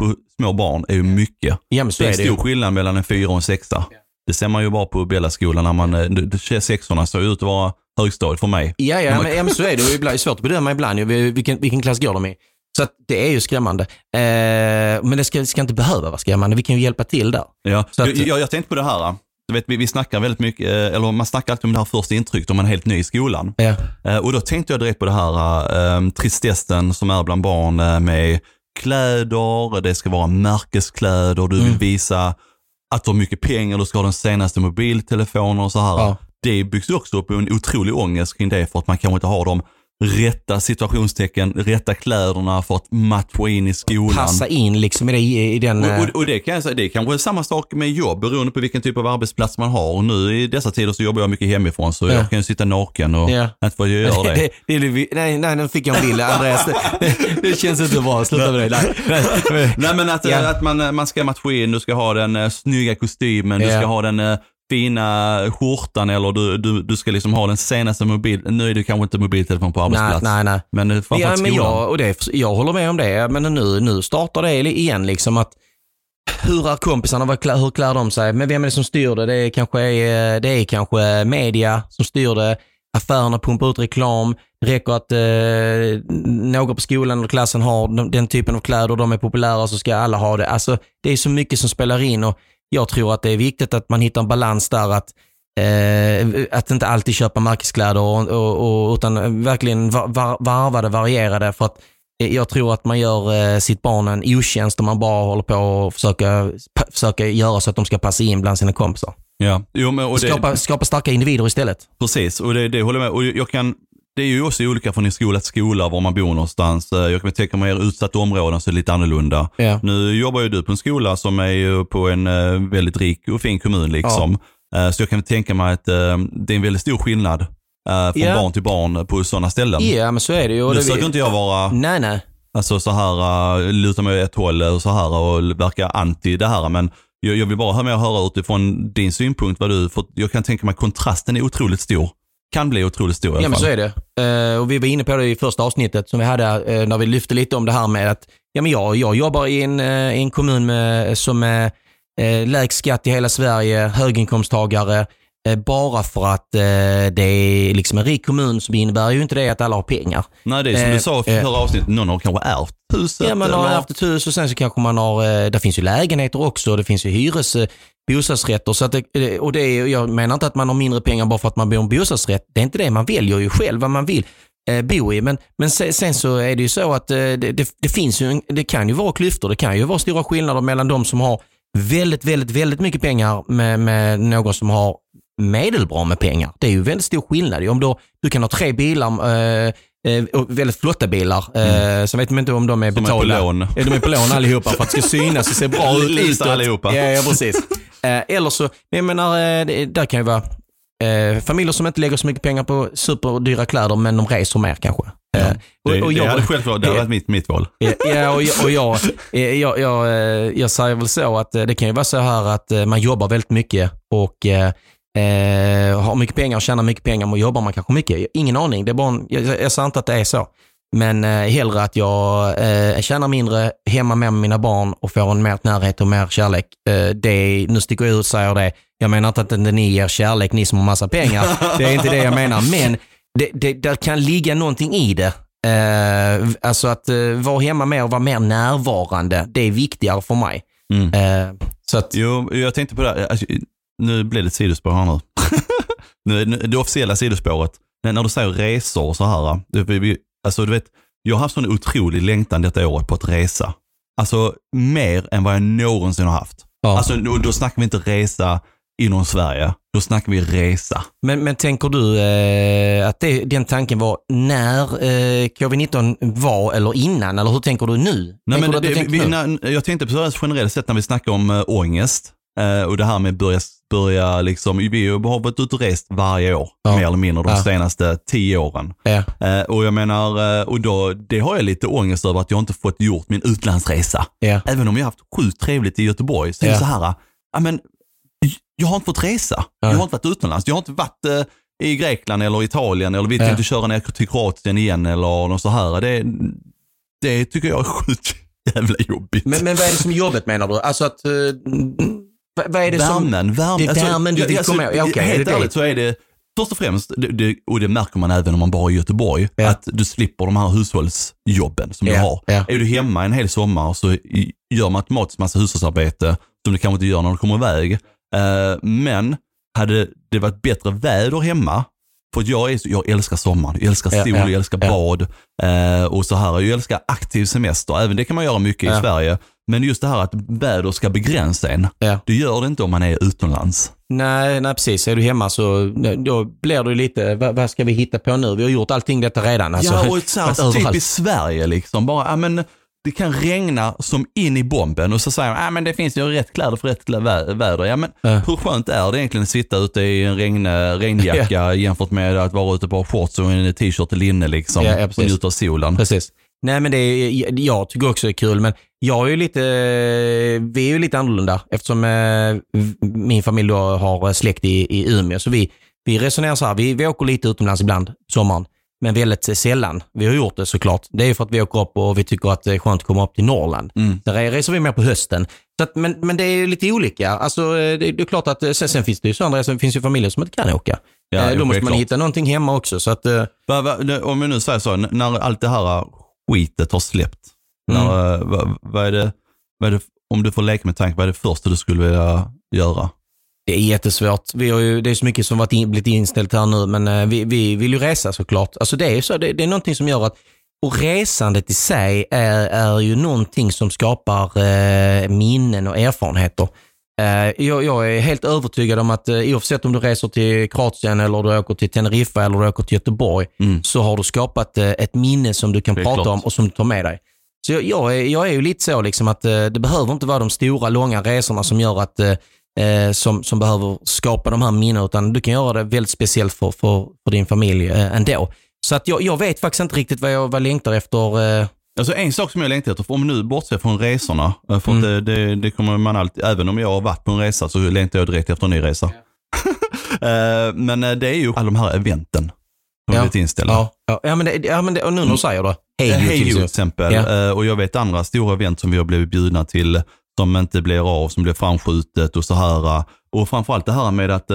på små barn är ju mycket. Ja, Det är är stor skillnad mellan en fyra och en sexa. Det ser man ju bara på Bellaskolan när man, eh, sexorna ser ut att vara högstadiet för mig. Ja, ja, men, ja, men så är det. Det är svårt att bedöma ibland vilken, vilken klass går de i. Så att det är ju skrämmande. Eh, men det ska, det ska inte behöva vara skrämmande. Vi kan ju hjälpa till där. Ja, Så att- jag, jag, jag tänkte på det här. Du vet, vi, vi snackar väldigt mycket, eh, eller man snackar alltid om det här första intrycket om man är helt ny i skolan. Ja. Eh, Och då tänkte jag direkt på det här eh, tristessen som är bland barn eh, med kläder, det ska vara märkeskläder, du vill Mm. visa att du har mycket pengar, du ska ha den senaste mobiltelefonen och så här. Ja. det byggs också upp en otrolig ångest kring det för att man kanske inte har de rätta situationstecken, rätta kläderna för att matcha in i skolan. Passa in liksom i, det, i den... Och, eh, och, och det kan jag säga, det är kanske samma sak med jobb beroende på vilken typ av arbetsplats man har. Och nu i dessa tider så jobbar jag mycket hemifrån så Ja. jag kan ju sitta naken och Ja. inte få göra <laughs> det. det, det, det, nej, nej, nu fick jag en bild. Andreas, det, känns inte bra. Sluta med det. Nej, nej. <laughs> Nej men att, Ja. att man, man ska matcha in, du ska ha den uh, snygga kostymen, du ska ha den eh, fina skjortan eller du, du, du ska liksom ha den senaste mobil, nu är det kanske inte mobiltelefon på nej, arbetsplats. nej, nej. Men eh, Ja, framförallt men skolan. jag, och det, jag håller med om det, men nu, nu startar det igen liksom att hur är kompisarna, vad hur klär de sig? Men vem är det som styr det? Det är kanske, eh, det är kanske media som styr det. Affärerna pumpar ut reklam. Det räcker att eh, några på skolan eller klassen har den, typen av kläder och de är populära så ska alla ha det. Alltså, det är så mycket som spelar in och jag tror att det är viktigt att man hittar en balans där att Eh, att inte alltid köpa märkeskläder och, och, och, utan verkligen var, var, varvade, varierade för att eh, jag tror att man gör eh, sitt barn en otjänst om man bara håller på och försöka, pa, försöka göra så att de ska passa in bland sina kompisar. Ja, jo, men, och det, Skapa, skapa starka individer istället. Precis, och det, det håller jag med. Och jag kan, det är ju också olika från skola till skola var man bor någonstans. Eh, Jag kan tänka mig er utsatta områden så är det lite annorlunda. Ja. Nu jobbar ju du på en skola som är ju på en eh, väldigt rik och fin kommun liksom. Eh, Så jag kan tänka mig att det är en väldigt stor skillnad från Ja. barn till barn på sådana ställen. Ja, men så är det ju. Nu det, försöker inte jag vara Nej, nej. alltså, så här, luta mig åt ett håll och så här och verka anti det här. Men jag, jag vill bara höra med och höra utifrån din synpunkt vad du, för jag kan tänka mig kontrasten är otroligt stor. Kan bli otroligt stor i alla Ja, men fall. så är det. Eh, och vi var inne på det i första avsnittet som vi hade eh, när vi lyfte lite om det här med att ja, men jag, jag jobbar i en, eh, en kommun med, som är eh, lägst skatt i hela Sverige, höginkomsttagare. Eh, bara för att eh, det är liksom en rik kommun så innebär ju inte det att alla har pengar. Nej, det är som du sa i förra avsnittet, någon har kanske ärvt huset. Ja, man har haft ett hus och sen så kanske man har, eh, där finns ju lägenheter också, det finns ju hyres, bostadsrätter. Så att det, eh, och det är, jag menar inte att man har mindre pengar bara för att man bor i en bostadsrätt. Det är inte det, man väljer ju själv vad man vill eh, bo i. Men, men sen, så är det ju så att eh, det, det, det finns ju, det kan ju vara klyftor, det kan ju vara stora skillnader mellan de som har väldigt, väldigt, väldigt mycket pengar med, med någon som har medelbra med pengar. Det är ju väldigt stor skillnad. Om du, du kan ha tre bilar, eh, eh, väldigt flotta bilar. Eh, Sen vet man inte om de är Som är på betalda. lån. De är på lån allihopa för att det ska synas och se bra ut Lisa utåt. allihopa. Ja, ja precis. Eh, eller så, jag menar, eh, det, där kan ju vara eh, familjer som inte lägger så mycket pengar på superdyra kläder men de reser mer kanske. Eh, Det, och, och det jag, hade självklart det hade varit mitt, mitt val. <laughs> Ja, Ja, och, jag, och jag, jag, jag, jag säger väl så att det kan ju vara så här att man jobbar väldigt mycket och eh, har mycket pengar och tjänar mycket pengar men jobbar man kanske mycket. Ingen aning, det är bara en, jag, jag säger inte att det är så. Men eh, hellre att jag eh, tjänar mindre, hemma med mina barn och får en mer närhet och mer kärlek. Eh, det, nu sticker jag ut och säger det. Jag menar inte att inte ni ger kärlek, ni som har massa pengar. Det är inte det jag menar. Men det, det, där kan ligga någonting i det. Eh, alltså att eh, vara hemma mer och vara mer närvarande, det är viktigare för mig. Mm. Eh, så att, Jo, jag tänkte på det, här, alltså, nu blir det ett sidospår här nu. <laughs> nu, nu det officiella sidospåret, när, när du säger resor och så här, det, vi- vi, alltså du vet, jag har haft sån otrolig längtan detta året på att resa. Alltså mer än vad jag någonsin har haft. ja. Alltså då, då snackar vi inte resa inom Sverige, då snackar vi resa. men, men tänker du eh, att det, den tanken var när eh, covid-19 var eller innan? Eller hur tänker du nu? Nej, tänker men det, vi, nu? när, jag tänkte på generellt sett när vi snackar om äh, ångest eh, och det här med börja, börja liksom, vi har varit ute och rest varje år, Ja. mer eller mindre de Ja. senaste tio åren. Ja. Eh, och jag menar, eh, och då, det har jag lite ångest över att jag inte fått gjort min utlandsresa. Ja. Även om jag haft sjukt trevligt i Göteborg så är det så här, ja men jag har inte fått resa. Ja. Jag har inte varit utomlands. Jag har inte varit eh, i Grekland eller Italien eller vi Ja. tänkte köra ner till Kroatien igen eller något så här. Det, det tycker jag är sjukt <laughs> jävla jobbigt. Men, men vad är det som är jobbet menar du? Alltså att, eh, vad, vad är det som... värmen, värmen. det är värmen du vill komma. Ja, okej, är helt det? ärligt så är det, först och främst, det, det, och det märker man även om man bara är i Göteborg, Ja. att du slipper de här hushållsjobben som du Ja, har. ja. Är du hemma en hel sommar så gör man automatiskt massa hushållsarbete som du kanske inte gör när du kommer iväg. Eh, men hade det varit bättre väder hemma, för jag, är, jag älskar sommaren, jag älskar sol, ja, jag älskar bad eh, och så här. Jag älskar aktiv semester, även det kan man göra mycket i Sverige. Men just det här att väder ska begränsa en, Ja. det gör det inte om man är utomlands. Nej, nej, precis. Är du hemma så då blir det lite, vad, vad ska vi hitta på nu? Vi har gjort allting detta redan. Alltså, ja, och så här, typ i Sverige liksom, bara, ja men det kan regna som in i bomben och så säger man, ja men det finns ju rätt kläder för rätt vä- väder. Ja men Ja. hur skönt är det egentligen att sitta ute i en regn, regnjacka jämfört med att vara ute på shorts och en t-shirt och linne liksom Ja, ja, och njuta av solen. Precis. Nej men det är, jag tycker också det är kul, men jag är ju lite, vi är ju lite annorlunda eftersom eh, min familj då har släkt i, i Umeå. Så vi, vi resonerar så här, vi, vi åker lite utomlands ibland, sommaren, men väldigt sällan. Vi har gjort det såklart. Det är för att vi åker upp och vi tycker att det är skönt att komma upp till Norrland. Mm. Sen re- reser vi mer på hösten. Så att, men, men det är lite olika. Alltså, eh, det, det är klart att eh, sen, sen finns det ju sådana resor, det finns ju familjer som inte kan åka. Ja, Eh, då måste man självklart. hitta någonting hemma också. Så att, eh, Va, va, om vi nu säger så, när allt det här skitet har släppt, Mm. när, vad, vad, är det, vad är det, om du får leka med tanken, vad är det första du skulle vilja göra? Det är jättesvårt. Vi har ju, det är så mycket som varit in, blivit inställt här nu, men eh, vi, vi vill ju resa såklart. Alltså det är så, det, det är någonting som gör att, och resandet i sig är, är ju någonting som skapar eh, minnen och erfarenheter. Eh, jag, jag är helt övertygad om att eh, oavsett om du reser till Kroatien eller du åker till Teneriffa eller du åker till Göteborg, Mm. så har du skapat eh, ett minne som du kan prata klart. om och som du tar med dig. Så jag, jag, är, jag är ju lite så liksom att det behöver inte vara de stora, långa resorna som gör att som, som behöver skapa de här minnena, utan du kan göra det väldigt speciellt för, för, för din familj ändå. Så att jag, jag vet faktiskt inte riktigt vad jag vad jag längtar efter. Alltså en sak som jag längtar efter, om nu bortser från resorna, eh, för Mm. det, det, det kommer man alltid, även om jag har varit på en resa så längtar jag direkt efter en ny resa. <laughs> Eh, Men eh, det är ju alla de här eventen som Ja. blivit inställda. ja, ja, ja, men det, ja, men det, och nu när du säger det. Hej, Hej till exempel. Ja. Och jag vet andra stora event som vi har blivit bjudna till som inte blir av, som blir framskjutet och så här. Och framförallt det här med att,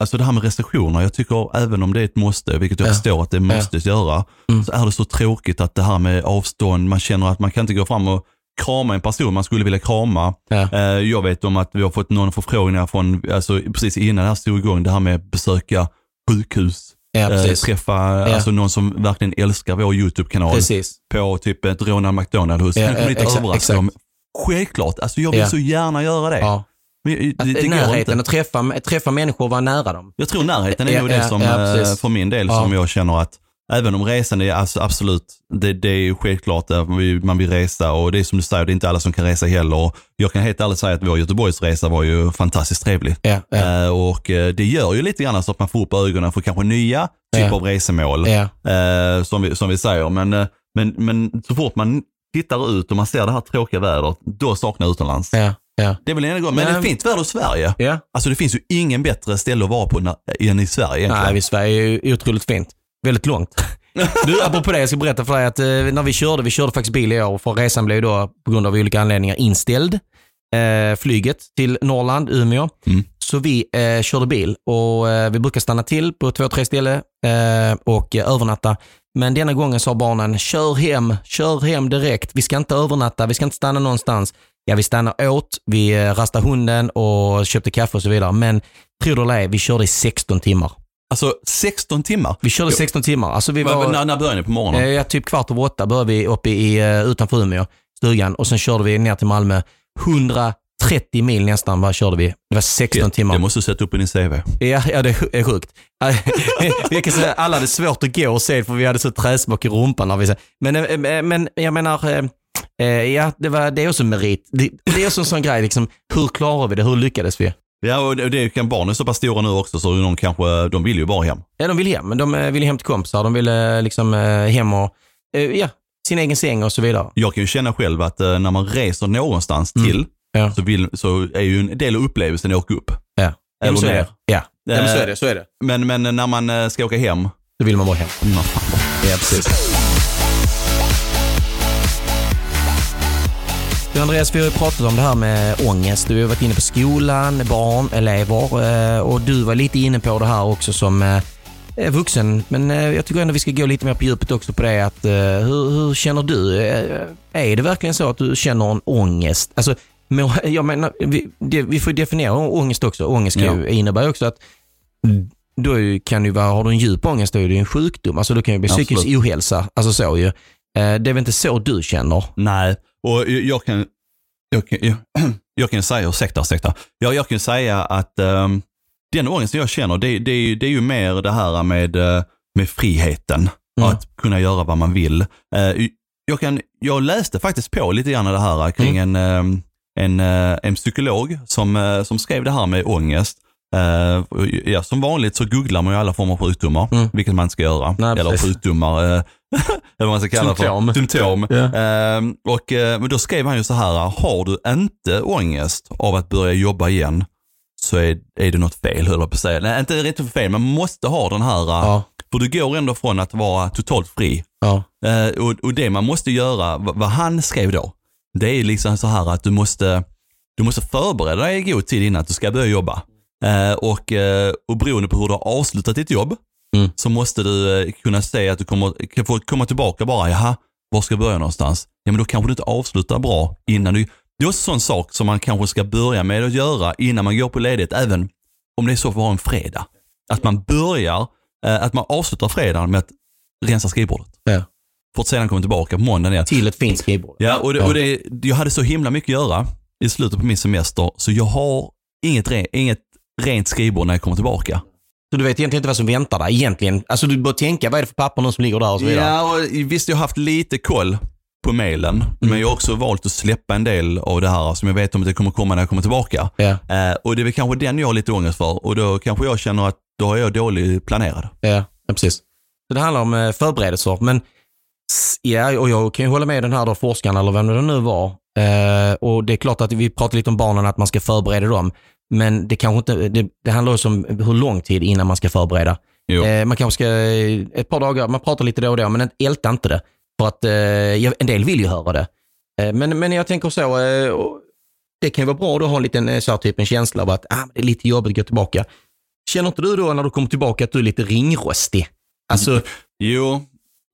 alltså det här med restriktioner. Jag tycker även om det är ett måste, vilket jag Ja. förstår att det måste göra, Mm. så är det så tråkigt att det här med avstånd, man känner att man kan inte gå fram och krama en person man skulle vilja krama. Ja. Eh, Jag vet om att vi har fått någon förfrågningar från, alltså precis innan det här stod igång, det här med att besöka sjukhus. Ja, precis. träffa alltså någon som verkligen älskar vår YouTube-kanal precis. på typ ett Ronald McDonald hus. Ja, Kanske eh, lite exakt, överraskad om. Självklart, alltså jag vill Ja. så gärna göra det. Men det, Att, det, närheten, att träffa, träffa människor och vara nära dem. Jag tror närheten är Ja, nog det som, ja, eh, för min del, som jag känner att Även om resan är absolut, det, det är självklart att vi- man vill resa och det är som du säger, det är inte alla som kan resa heller. Jag kan helt ärligt säga att vår Göteborgsresa var ju fantastiskt trevlig. Ja, ja, Eh, och eh, det gör ju lite grann så att man får upp ögonen för kanske nya typer Ja. av resemål. eh, som, vi, som vi säger. Men, eh, men, men så fort man tittar ut och man ser det här tråkiga vädret, då saknar jag utomlands. ja, ja. Det är väl en gång, men det är Men- fint väder i Sverige. ja. Alltså det finns ju ingen bättre ställe att vara på än i Sverige egentligen. Nej, vi Sverige är ju otroligt fint. Väldigt långt. <laughs> Du, apropå det, jag ska berätta för dig att eh, när vi körde, vi körde faktiskt bil i år, för resan blev då på grund av olika anledningar inställd. Eh, flyget till Norrland, Umeå. Mm. Så vi eh, körde bil och eh, vi brukar stanna till på två, tre ställen eh, och eh, övernatta. Men denna gången sa barnen, kör hem, kör hem direkt. Vi ska inte övernatta, vi ska inte stanna någonstans. Ja, vi stannade åt, vi eh, rastade hunden och köpte kaffe och så vidare. Men tro det eller ej, vi körde i 16 timmar. Alltså 16 timmar. Vi körde Jo. 16 timmar. Alltså vi Va- var, När, när började ni på morgonen? eh, ja, typ kvart över åtta började vi uppe i, eh, utanför Umeå, stugan. Och sen körde vi ner till Malmö. 130 mil nästan bara körde vi. Det var 16 timmar. Det måste du sätta upp i din CV. Ja, ja, det är sj- är sjukt. <laughs> jag kan säga alla hade svårt att gå och se för vi hade så träsmock i rumpan. När vi, men, men jag menar, ja, det, var, det är också merit. Det, det är också en sån grej, liksom, hur klarar vi det? Hur lyckades vi? Ja, och det, det kan barnen så pass stora nu också så de kanske, de vill ju bara hem. Ja, de vill hem, de eh, vill hem till kompisar. De vill eh, liksom eh, hem och, eh, ja, sin egen säng och så vidare. Jag kan ju känna själv att eh, när man reser någonstans Mm. till Ja. så, vill, så är ju en del av upplevelsen att åka upp. Ja, Eller så är det. Ja, ja men så Eh, är det. Så är det. Men, men när man eh, ska åka hem, Då vill man bara hem. Ja, precis. Du Andreas, vi har ju pratat om det här med ångest. Du har varit inne på skolan, barn, elever eh, och du var lite inne på det här också som eh, vuxen. Men eh, jag tycker ändå vi ska gå lite mer på djupet också på det. Att, eh, hur, hur känner du? Eh, Är det verkligen så att du känner en ångest? Alltså, <laughs> jag menar, vi, vi får definiera ångest också. Ångest kan ju, innebär ju också att då ju- kan ju vara, har du en djup ångest då är det ju en sjukdom. Alltså då kan det bli psykisk Absolut. ohälsa. Alltså så ju. Eh, Det är väl inte så du känner? nej. Och jag kan, jag, kan- jag, <clears throat> jag kan säga, ursäkta, ursäkta. Jag, jag kan säga att ehm, den ångesten jag känner, det, det, är ju- det är ju mer det här med, eh, med friheten. Mm. Att kunna göra vad man vill. Eh, jag, kan, jag läste faktiskt på lite grann det här kring en, ehm, en, eh, en psykolog som, som skrev det här med ångest. Och ja, som vanligt så googlar man ju alla former av sjukdomar, Mm. vilket man inte ska göra. Nej, Eller precis. sjukdomar, eh, <laughs> eller vad man ska kalla Symptom. för. Symptom. Ja. Ehm, och, men då skrev han ju så här, har du inte ångest av att börja jobba igen så är, är det något fel, höll jag på att säga. Nej, inte för fel, men man måste ha den här, Ja, för du går ändå från att vara totalt fri. ja, och, och det man måste göra, vad, vad han skrev då, det är liksom så här att du måste, du måste förbereda dig i god tid innan att du ska börja jobba. Eh, och, eh, och beroende på hur du har avslutat ditt jobb, Mm. så måste du eh, kunna säga att du kommer, kan få komma tillbaka bara, jaha, var ska jag börja någonstans? Ja men då kanske du inte avslutar bra innan du, det är också en sån sak som man kanske ska börja med att göra innan man går på ledighet, även om det är så för att ha en fredag. Att man börjar, eh, att man avslutar fredagen med att rensa skrivbordet. ja. För att sedan komma tillbaka på måndagen igen. Till ett fint skrivbord. Ja, och, det, och det, jag hade så himla mycket att göra i slutet på min semester, så jag har inget, inget rent skrivbord när jag kommer tillbaka. Så du vet egentligen inte vad som väntar dig egentligen. Alltså du bör tänka, vad är det för papper som ligger där och så vidare. Ja, och visst jag har haft lite koll på mailen, men jag har också valt att släppa en del av det här som jag vet om att det kommer komma när jag kommer tillbaka. Ja, Eh, och det är väl kanske den jag har lite ångest för och då kanske jag känner att då är jag dåligt planerad. ja, ja precis. Så det handlar om eh, förberedelser. Men ja, och jag kan ju hålla med den här då forskaren eller vem det nu var. Eh, och det är klart att vi pratar lite om barnen, att man ska förbereda dem. Men det kanske inte, det, det handlar också om hur lång tid innan man ska förbereda. Eh, man kanske ska, eh, ett par dagar, man pratar lite då och då, men älta inte det. För att eh, en del vill ju höra det. Eh, men, men jag tänker så, eh, det kan ju vara bra att ha en liten eh, så här, typ en känsla av att ah, det är lite jobbigt att gå tillbaka. Känner inte du då när du kommer tillbaka att du är lite ringrostig? Alltså, Jo,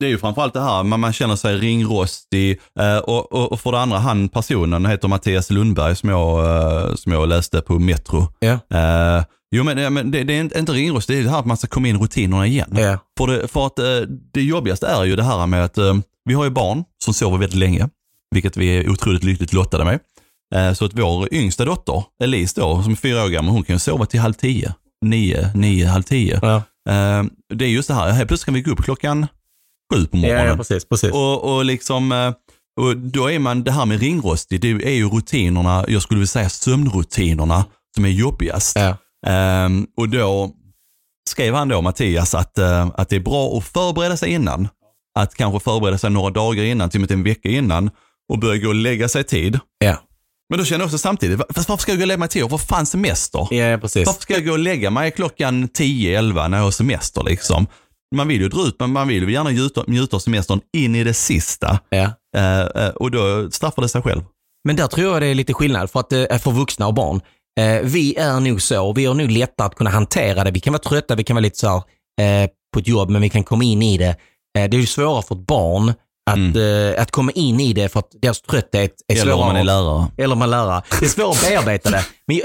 det är ju framförallt det här, man, man känner sig ringrostig. Eh, och, och, och för det andra, han personen heter Mattias Lundberg som jag, eh, som jag läste på Metro. ja, Eh, jo men, ja, men det, det är inte, inte ringrostig, det är det här att man ska komma in i rutinerna igen. ja, För, det, för att eh, det jobbigaste är ju det här med att eh, vi har ju barn som sover väldigt länge, vilket vi är otroligt lyckligt lottade med. Eh, så att vår yngsta dotter, Elise då, som är fyra år gammal, hon kan ju sova till halv tio. Nio, nio, halv tio. Eh, det är just det här, helt plötsligt kan vi gå upp klockan sju på morgonen. ja, ja precis. precis. och, och liksom, eh, och då är man, det här med ringrostig, det är ju rutinerna, jag skulle vilja säga sömnrutinerna, som är jobbigast. ja. Ehm, och då skrev han då, Mattias, att, eh, att det är bra att förbereda sig innan. Att kanske förbereda sig några dagar innan, till och med en vecka innan och börja gå och lägga sig i tid. Ja. Men då känner jag också samtidigt, varför ska jag gå och lägga mig i tid? Vad fan semester? ja, precis. Varför ska jag gå och lägga mig klockan 10-11 när jag har semester liksom? Man vill ju dra ut, men man vill ju gärna njuta, njuta av semestern in i det sista. Ja. Eh, eh, och då straffar det sig själv. Men där tror jag det är lite skillnad för, att, eh, för vuxna och barn. Eh, vi är nog så, vi har nog lättare att kunna hantera det. Vi kan vara trötta, vi kan vara lite så här, eh, på ett jobb, men vi kan komma in i det. Eh, det är ju svårare för ett barn att, eh, att komma in i det för att deras trötthet är Mm. Eller svårare. om man är lärare. eller man lärare. Det är svårt att bearbeta det. <laughs> Men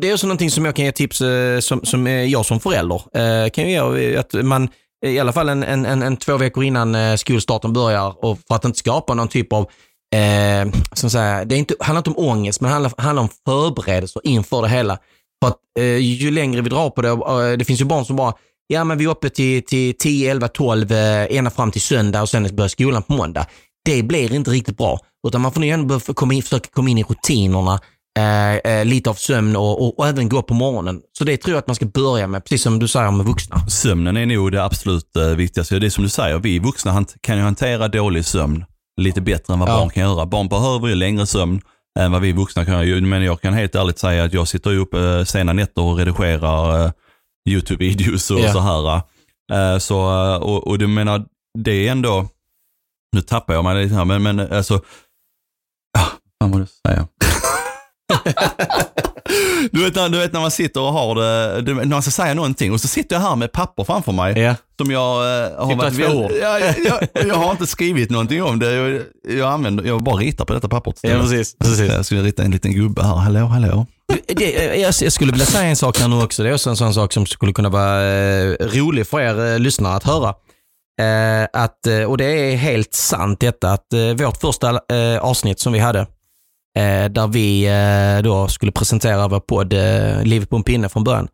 det är också någonting som jag kan ge tips som, som jag som förälder kan ge. eh, Att man i alla fall en, en, en, en två veckor innan eh, skolstarten börjar och för att inte skapa någon typ av Eh, som säga, det är inte, handlar inte om ångest, men det handlar, handlar om förberedelser inför det hela. För att eh, ju längre vi drar på det, eh, det finns ju barn som bara, ja men vi är uppe till, till 10, 11, 12, eh, ända fram till söndag och sen börjar skolan på måndag. Det blir inte riktigt bra, utan man får nog ändå komma in, försöka komma in i rutinerna, eh, eh, lite av sömn och, och, och även gå upp på morgonen. Så det tror jag att man ska börja med, precis som du säger med vuxna. Sömnen är nog det absolut eh, viktigaste. Det är som du säger, vi vuxna kan ju hantera dålig sömn lite bättre än vad Ja. barn kan göra. Barn behöver ju längre sömn än vad vi vuxna kan göra. Men jag kan helt ärligt säga att jag sitter upp eh, sena nätter och redigerar eh, YouTube-videos och Ja. så här. Eh, så, eh, och, och du menar, det är ändå, nu tappar jag mig lite här, men, men alltså, ja, vad var det jag säga? Du, vet, när- du vet när man sitter och har det, du, när man ska säga någonting och så sitter jag här med papper framför mig Ja. som jag eh, har varit väl- jag, jag, jag har inte skrivit någonting om det. Jag, jag, använder, jag bara ritar på detta pappret Ja, precis. precis. Jag skulle rita en liten gubbe här. Hallå, hallå. Det, jag, jag skulle vilja säga en sak här nu också. Det är också en sån sak som skulle kunna vara eh, rolig för er eh, lyssnare att höra. Eh, att, eh, och det är helt sant detta att eh, vårt första eh, avsnitt som vi hade, eh, där vi eh, då skulle presentera vår podd eh, Livet på en pinne från början.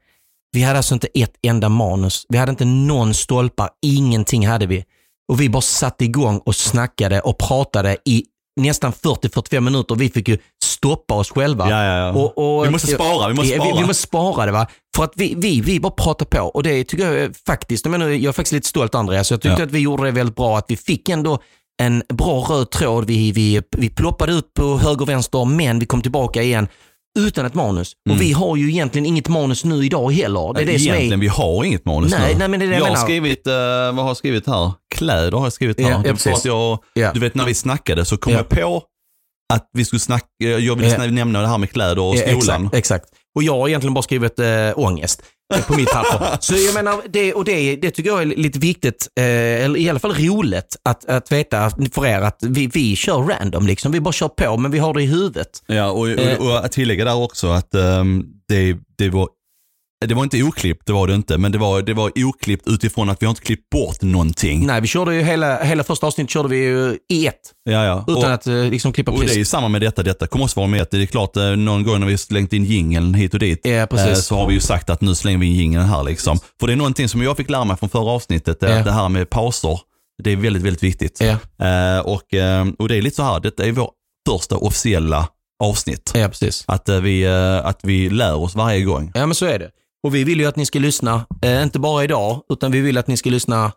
Vi hade alltså inte ett enda manus. Vi hade inte någon stolpar, ingenting hade vi. Och vi bara satte igång och snackade och pratade i nästan 40-45 minuter. Vi fick ju stoppa oss själva. Ja, ja, ja. Och, och, Vi måste spara, vi måste spara. Vi, vi måste spara det va. För att vi, vi, vi bara pratar på och det tycker jag faktiskt, jag, menar, jag är faktiskt lite stolt Andreas. Jag tyckte att vi gjorde det väldigt bra. Att vi fick ändå en bra röd tråd. Vi, vi, vi ploppade ut på höger och vänster men vi kom tillbaka igen utan ett manus. Och vi har ju egentligen inget manus nu idag heller. Det är det Egentligen, är... vi har inget manus Nej, nu. nej, men det är det jag jag har skrivit, eh, vad har jag skrivit här? Kläder har jag skrivit här. Ja, ja, precis. jag, Ja. Du vet när vi snackade så kom Ja. jag på att vi skulle snacka, jag ville snä- nämna det här med kläder och skolan. Exakt, exakt. Och jag har egentligen bara skrivit äh, ångest på mitt papper. Så jag menar, det, och det, det tycker jag är lite viktigt, eh, eller i alla fall roligt, att, att veta för er att vi, vi kör random liksom. Vi bara kör på, men vi har det i huvudet. Ja, och, och, och att tillägga där också att um, det, det var det var inte oklippt, det var det inte, men det var, det var oklippt utifrån att vi har inte klippt bort någonting. Nej, vi körde ju hela, hela första avsnittet körde vi ju i ett, Ja, ja. utan och, att eh, liksom klippa och det är precis. ju samma med detta, detta kommer också vara med. Det är klart, eh, någon gång när vi slängt in jingeln hit och dit, Ja, precis. eh, så har vi ju sagt att nu slänger vi in jingeln här liksom. För det är någonting som jag fick lära mig från förra avsnittet, det, Ja. det här med pauser, det är väldigt, väldigt viktigt. Ja, och, och det är lite så här, detta är vår första officiella avsnitt. ja, precis. Att, vi, att vi lär oss varje gång. Ja, men så är det. Och vi vill ju att ni ska lyssna, eh, inte bara idag, utan vi vill att ni ska lyssna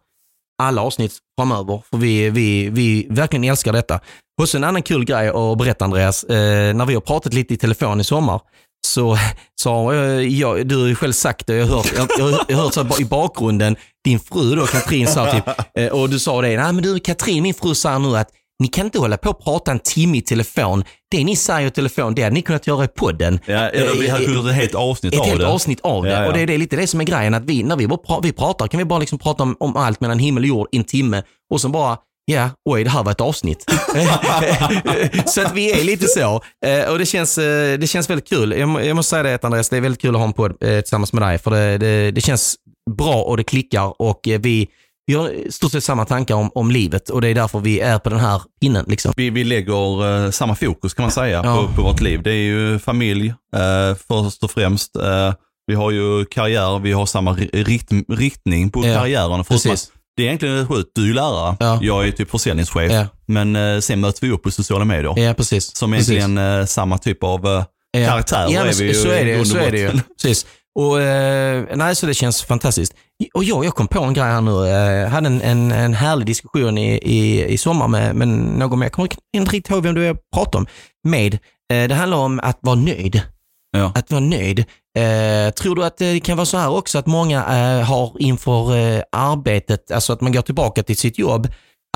alla avsnitt framöver. För vi, vi, vi verkligen älskar detta. Och så en annan kul grej att berätta Andreas, eh, när vi har pratat lite i telefon i sommar, så <laughs> sa jag, jag, du har ju själv sagt det, jag har hört, jag, jag, hört så här i bakgrunden, din fru då, Katrin sa typ, <laughs> eh, och du sa det, nej men du Katrin, min fru sa nu att ni kan inte hålla på och prata en timme i telefon. Det ni säger i telefon, det hade ni kunnat göra i podden. Ja, eller vi hade Eh, kunnat ett helt avsnitt ett av helt det. avsnitt av det. Ja, ja. Och det är, det är lite det som är grejen, att vi, när vi, bara vi pratar kan vi bara liksom prata om, om allt mellan himmel och jord i en timme och så bara, ja, oj, det här var ett avsnitt. <laughs> så att vi är lite så. Eh, Och det känns, eh, det känns väldigt kul. Jag, jag måste säga det Andreas, det är väldigt kul att ha en podd eh, tillsammans med dig, för det, det, det känns bra och det klickar och eh, vi, vi har i stort sett samma tankar om, om livet och det är därför vi är på den här pinnen. Liksom. Vi, vi lägger eh, samma fokus kan man säga Ja. på, på vårt liv. Det är ju familj eh, först och främst. Eh, vi har ju karriär, vi har samma ri- rikt, riktning på Ja, karriären. Förutom precis. att Det är egentligen sjukt, du är lärare, Ja. jag är typ försäljningschef. Ja. Men sen möts vi upp på sociala medier. Ja, precis. Som precis. egentligen eh, samma typ av Ja. karaktär. Ja, är men vi ju så, så är i det, grund så är det ju. Precis. Och, eh, nej, så det känns fantastiskt. Och jag, jag kom på en grej här nu. Jag hade en, en, en härlig diskussion i, i, i sommar med, med någon mer. Jag kommer inte riktigt ihåg vem du pratade om. Med. Eh, det handlar om att vara nöjd. Ja. Att vara nöjd. Eh, tror du att det kan vara så här också att många eh, har inför eh, arbetet, alltså att man går tillbaka till sitt jobb,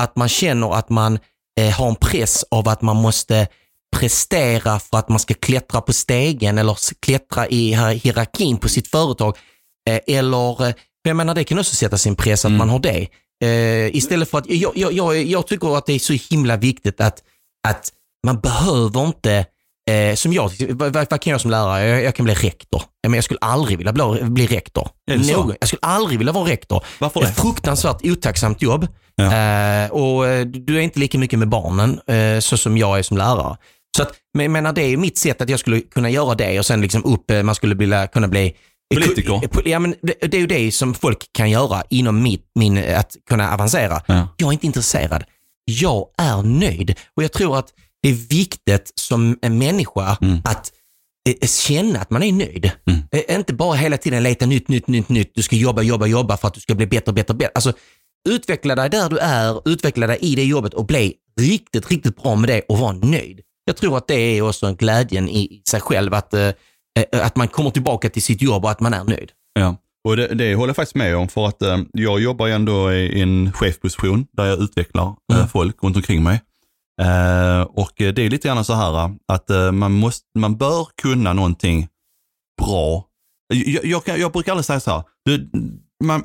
att man känner att man eh, har en press av att man måste prestera för att man ska klättra på stegen eller klättra i hier- hierarkin på sitt företag. Eh, eller, för jag menar det kan också sätta sin press att Mm. man har det. Eh, istället för att, jag, jag, jag, jag tycker att det är så himla viktigt att, att man behöver inte Eh, som jag, vad, vad kan jag som lärare? Jag, jag kan bli rektor. Men jag skulle aldrig vilja bli, bli rektor. Någon, jag skulle aldrig vilja vara rektor. Varför det? Ett fruktansvärt otacksamt jobb. Ja. Eh, och du är inte lika mycket med barnen eh, så som jag är som lärare. Så att, men menar, det är mitt sätt att jag skulle kunna göra det och sen liksom upp, eh, man skulle vilja, kunna bli Politiker. Eh, po- Ja, men det, det är ju det som folk kan göra inom mitt, min, eh, att kunna avancera. Ja. Jag är inte intresserad. Jag är nöjd. Och jag tror att det är viktigt som en människa Mm. att eh, känna att man är nöjd. Mm. Eh, Inte bara hela tiden leta nytt, nytt, nytt, nytt. Du ska jobba, jobba, jobba för att du ska bli bättre, bättre, bättre. Alltså, utveckla dig där du är, utveckla dig i det jobbet och bli riktigt, riktigt bra med det och vara nöjd. Jag tror att det är också en glädjen i sig själv, att, eh, eh, att man kommer tillbaka till sitt jobb och att man är nöjd. Ja, och det, det håller jag faktiskt med om för att eh, jag jobbar ju ändå i en chefposition där jag utvecklar eh, Mm. folk runt omkring mig. Eh, och eh, det är lite grann så här eh, att eh, man, måste, man bör kunna någonting bra. Jag, jag, kan- jag brukar aldrig säga så här, du, man,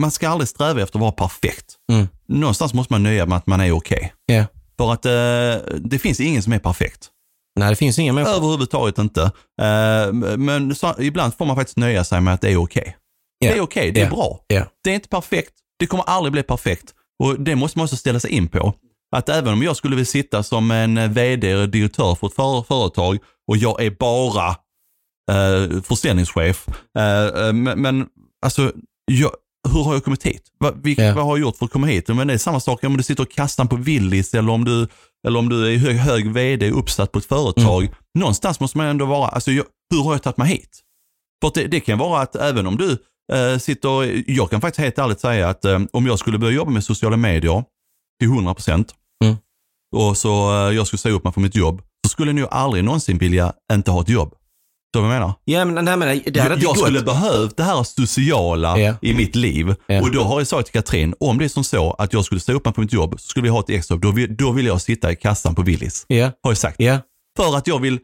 man ska aldrig sträva efter att vara perfekt. Mm. Någonstans måste man nöja med att man är okej. Ja. För att eh, det finns ingen som är perfekt. Nej, det finns ingen människa. Överhuvudtaget inte. Eh, men så, ibland får man faktiskt nöja sig med att det är okej. Ja. Det är okej, det är Ja. bra. Ja. Det är inte perfekt, det kommer aldrig bli perfekt. Och det måste man också ställa sig in på. att även om jag skulle vilja sitta som en vd eller direktör för ett för företag och jag är bara eh, försäljningschef. Eh, eh, men, men alltså, jag, hur har jag kommit hit? Va, vilka, Ja. Vad har jag gjort för att komma hit? Men det är samma sak om du sitter och kastar på Willys eller om du, eller om du är hög, hög vd uppsatt på ett företag. Mm. Någonstans måste man ändå vara, alltså, jag, hur har jag tagit mig hit? För det, det kan vara att även om du eh, sitter, jag kan faktiskt helt ärligt säga att eh, om jag skulle börja jobba med sociala medier till 100 procent Mm. och så eh, jag skulle säga upp mig från mitt jobb, så skulle jag nog aldrig någonsin vilja inte ha ett jobb. Vad jag menar? Ja, men, nej, men det hade Jag, jag skulle behövt det här sociala Ja. i mitt liv. Ja. Och då har jag sagt till Katrin, om det är som så att jag skulle säga upp på mitt jobb, så skulle vi ha ett extra då vill, då vill jag sitta i kassan på Willys. Ja, Har jag sagt. För att jag vill,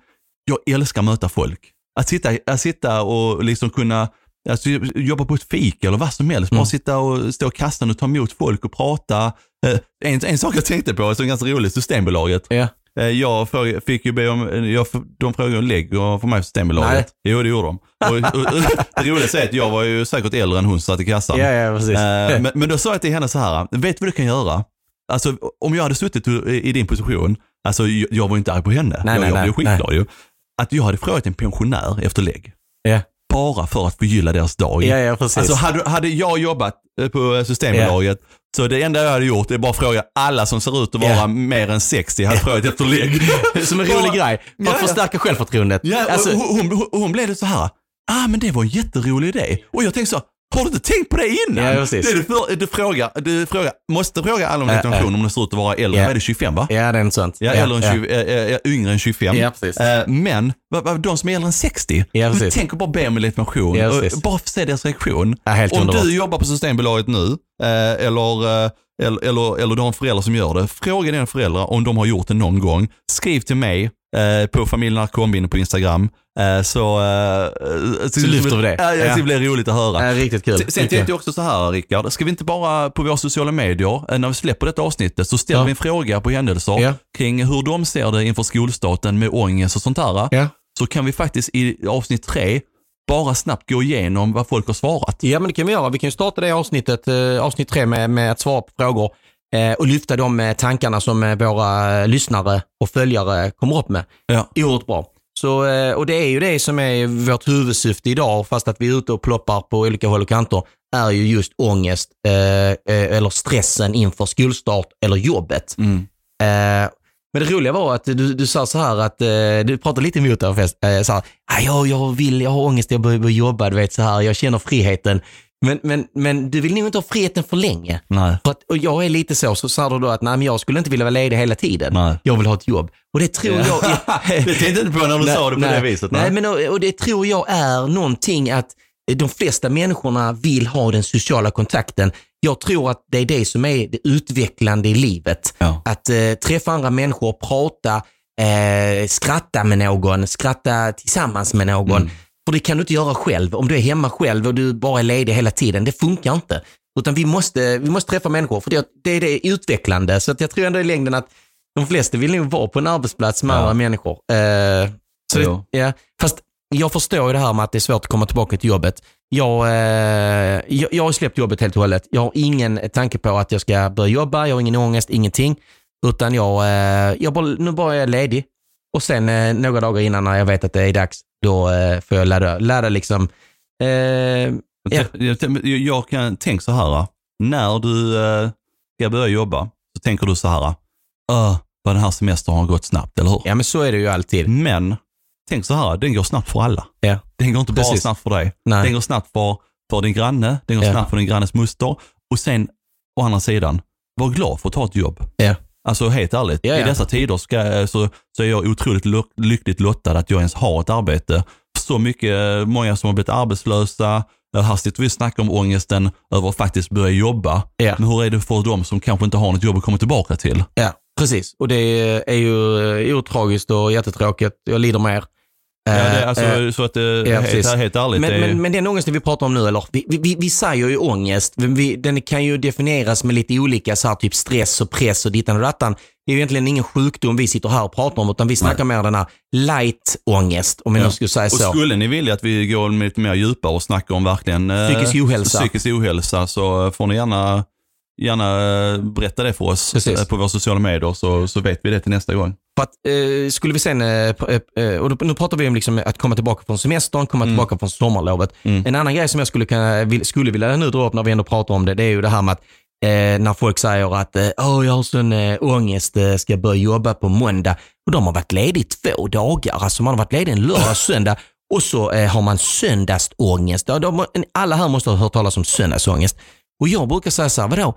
jag älskar att möta folk. Att sitta, att sitta och liksom kunna Alltså, jobba på ett fik eller vad som helst. Mm. Bara sitta och stå i kassan och ta emot folk och prata. Eh, En, en sak jag tänkte på, som är ganska roligt, Systembolaget. ja. Eh, Jag fick ju be om, jag, de frågade om lägg och för mig på Systembolaget. Nej. Jo, det gjorde de. Och, och, och, <laughs> det roliga är att jag var ju säkert äldre än hon som satt i kassan. Ja, ja, precis. Eh, <laughs> men, men då sa jag till henne så här, vet du vad du kan göra? Alltså om jag hade suttit i, din position, alltså jag, jag var ju inte arg på henne, Nej, jag, nej, jag blev skitglad ju. Att jag hade frågat en pensionär efter lägg, Ja. Bara för att förgylla deras dag. Ja, ja, precis. Alltså hade, hade jag jobbat eh, på Systembolaget, så det enda jag hade gjort är bara fråga alla som ser ut att vara Ja. mer än 60, hade frågat efter lägg. <laughs> Som en rolig grej. För Ja, att ja. självförtroendet. Ja, Alltså, hon, hon, hon blev det så här, ah men det var en jätterolig idé. Och jag tänkte så, har du inte tänkt på det innan? Ja, precis. det du, för, du, frågar, du frågar, måste fråga alla om Ja, legitimation ja. om de ser ut att vara äldre, vad är det 25 va? ja, det är sant. Ja, eller en 20, äh, äh, yngre än 25. Ja, precis. Eh, men de som är äldre än 60, Ja, men precis. tänk att bara be om legitimation. Ja, precis. bara få se deras reaktion. Ja, helt om underbart. du jobbar på Systembolaget nu, eh, eller, eh, eller, eller, eller du har en förälder som gör det, fråga dina föräldrar om de har gjort det någon gång. Skriv till mig eh, på familjen Kombin på Instagram. Eh, så, eh, så, lyfter vi det. Ja, ja, det blir roligt att höra. Ja, riktigt kul. Sen, tänkte jag också så här Rickard, ska vi inte bara på våra sociala medier, eh, när vi släpper detta avsnittet, så ställer Ja. vi en fråga på händelser kring hur de ser det inför skolstarten med ångest och sånt där. Så kan vi faktiskt i avsnitt tre bara snabbt gå igenom vad folk har svarat. Ja, men det kan vi göra. Vi kan ju starta det avsnittet, eh, avsnitt tre, med, med att svara på frågor eh, och lyfta de eh, tankarna som eh, våra eh, lyssnare och följare kommer upp med. Ja. Oerhört bra. Så, eh, och det är ju det som är vårt huvudsyfte idag, fast att vi är ute och ploppar på olika håll och kanter, är ju just ångest eh, eh, eller stressen inför skolstart eller jobbet. Mm. Eh, men det roliga var att du, du sa så här att, eh, du pratade lite emot det här, fest, eh, så här, "Ah, jag, jag vill, jag har ångest, jag börjar börja jobba, du vet så här, jag känner friheten. Men, men, men du vill nog inte ha friheten för länge. Nej. För att, och jag är lite så, så sa du då att nej, men jag skulle inte vilja vara ledig hela tiden. Nej. Jag vill ha ett jobb. Och det tror jag... <laughs> det tänkte jag inte på när du sa det på det viset. Nej, men och, och det tror jag är någonting att de flesta människorna vill ha den sociala kontakten. Jag tror att det är det som är det utvecklande i livet. Ja. Att eh, träffa andra människor, prata, eh, skratta med någon, skratta tillsammans med någon. Mm. För det kan du inte göra själv. Om du är hemma själv och du bara är ledig hela tiden, det funkar inte. Utan vi måste, vi måste träffa människor, för det, det är det utvecklande. Så att jag tror ändå i längden att de flesta vill nog vara på en arbetsplats med Ja. andra människor. Eh, så det, ja, fast jag förstår ju det här med att det är svårt att komma tillbaka till jobbet. Jag, eh, jag, jag har släppt jobbet helt och hållet. Jag har ingen tanke på att jag ska börja jobba, jag har ingen ångest, ingenting. Utan jag, eh, jag bara, nu bara är jag ledig. Och sen eh, några dagar innan när jag vet att det är dags, då eh, får jag ladda, ladda liksom. Eh, ja. Jag, jag, kan tänka så här, när du eh, ska börja jobba så tänker du så här, uh, vad den här semestern har gått snabbt, eller hur? ja, men så är det ju alltid. Men tänk så här, den går snabbt för alla. Ja. Den går inte bara Precis. snabbt för dig. Nej. Den går snabbt för, för din granne, den går Ja. snabbt för din grannes moster och sen å andra sidan, var glad för att ta ett jobb. Ja. Alltså helt ärligt, Ja, i dessa tider ska, så, så är jag otroligt lyckligt lottad att jag ens har ett arbete. Så mycket, eh, många som har blivit arbetslösa, Eh, här sitter vi och snackar om ångesten över att faktiskt börja jobba. Ja. Men hur är det för de som kanske inte har något jobb att komma tillbaka till? Ja, precis. Och det är ju eh, oerhört tragiskt och jättetråkigt. Jag lider med er. Ja, det, Eh, är alltså, eh, så att det, ja, helt, helt ärligt, Men, det är, men, men den ångesten vi pratar om nu, eller vi, vi- vi, vi säger ju ångest, vi, den kan ju definieras med lite olika, så här, typ stress och press och dittan och dattan. Det är ju egentligen ingen sjukdom vi sitter här och pratar om, utan vi snackar mer den här light ångest, om jag Ja. nu skulle säga Och så. skulle ni vilja att vi går lite mer djupare och snackar om verkligen eh, Psykisk ohälsa. psykisk ohälsa så får ni gärna gärna eh, berätta det för oss Precis. eh, på våra sociala medier så, så vet vi det till nästa gång. För att, eh, skulle vi sen, eh, eh, och då- nu pratar vi om liksom att komma tillbaka från semestern, komma tillbaka från sommarlovet. Mm. En annan grej som jag skulle, kunna, skulle vilja nu dra upp när vi ändå pratar om det, det är ju det här med att eh, när folk säger att Åh, jag har sån eh, ångest, ska börja jobba på måndag. Och de har varit ledig två dagar, alltså man har varit ledig en lördag, <laughs> söndag och så har man söndagsångest. Alla här måste ha hört talas om söndagsångest. Och jag brukar säga så här, vadå?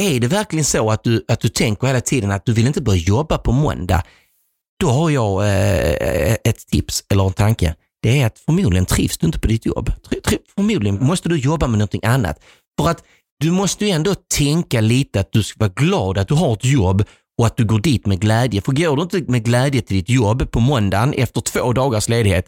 Är det verkligen så att du, att du tänker hela tiden att du vill inte börja jobba på måndag? Då har jag eh, ett tips eller en tanke. Det är att förmodligen trivs du inte på ditt jobb. Tri- tri- Förmodligen måste du jobba med någonting annat. För att du måste ju ändå tänka lite att du ska vara glad att du har ett jobb och att du går dit med glädje. För går du inte med glädje till ditt jobb på måndagen efter två dagars ledighet,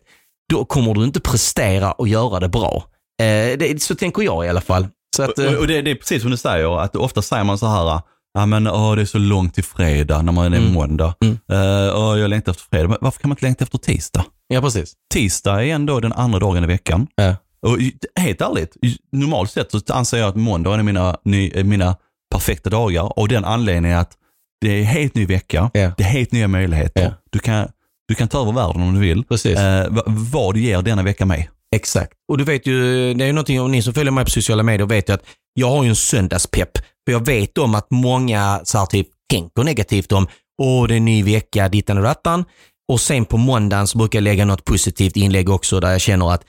då kommer du inte prestera och göra det bra. Eh, det, så tänker jag i alla fall. Så att, eh, Och, och det, det är precis som du säger, att ofta säger man så här, ja men åh, det är så långt till fredag när man är Mm. måndag. Mm. Eh, åh, jag längtar efter fredag. Men varför kan man inte längta efter tisdag? ja, precis. Tisdag är ändå den andra dagen i veckan. Ja. Och helt ärligt, normalt sett så anser jag att måndag är mina, ny, är mina perfekta dagar. Och den anledningen är att det är helt ny vecka, Ja. det är helt nya möjligheter. Ja. Du, kan, du kan ta över världen om du vill. Precis. Eh, va- vad ger denna vecka mig? Exakt. Och du vet ju, det är ju någonting, om ni som följer mig på sociala medier vet ju att jag har ju en söndagspepp. För jag vet om att många så här, typ tänker negativt om, åh det är en ny vecka, dittan och dattan. Och sen på måndagen så brukar jag lägga något positivt inlägg också där jag känner att,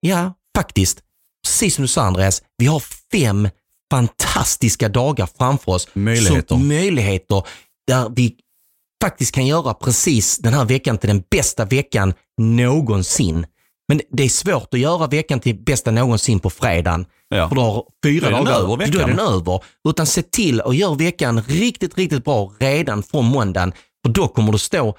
ja, faktiskt, precis som du sa Andreas, vi har fem fantastiska dagar framför oss. Möjligheter. Som möjligheter där vi faktiskt kan göra precis den här veckan till den bästa veckan någonsin. Men det är svårt att göra veckan till bästa någonsin på fredagen. Ja. För då har fyra dagar, över, veckan. då är den över. Utan se till att göra veckan riktigt, riktigt bra redan från måndagen. För då kommer du stå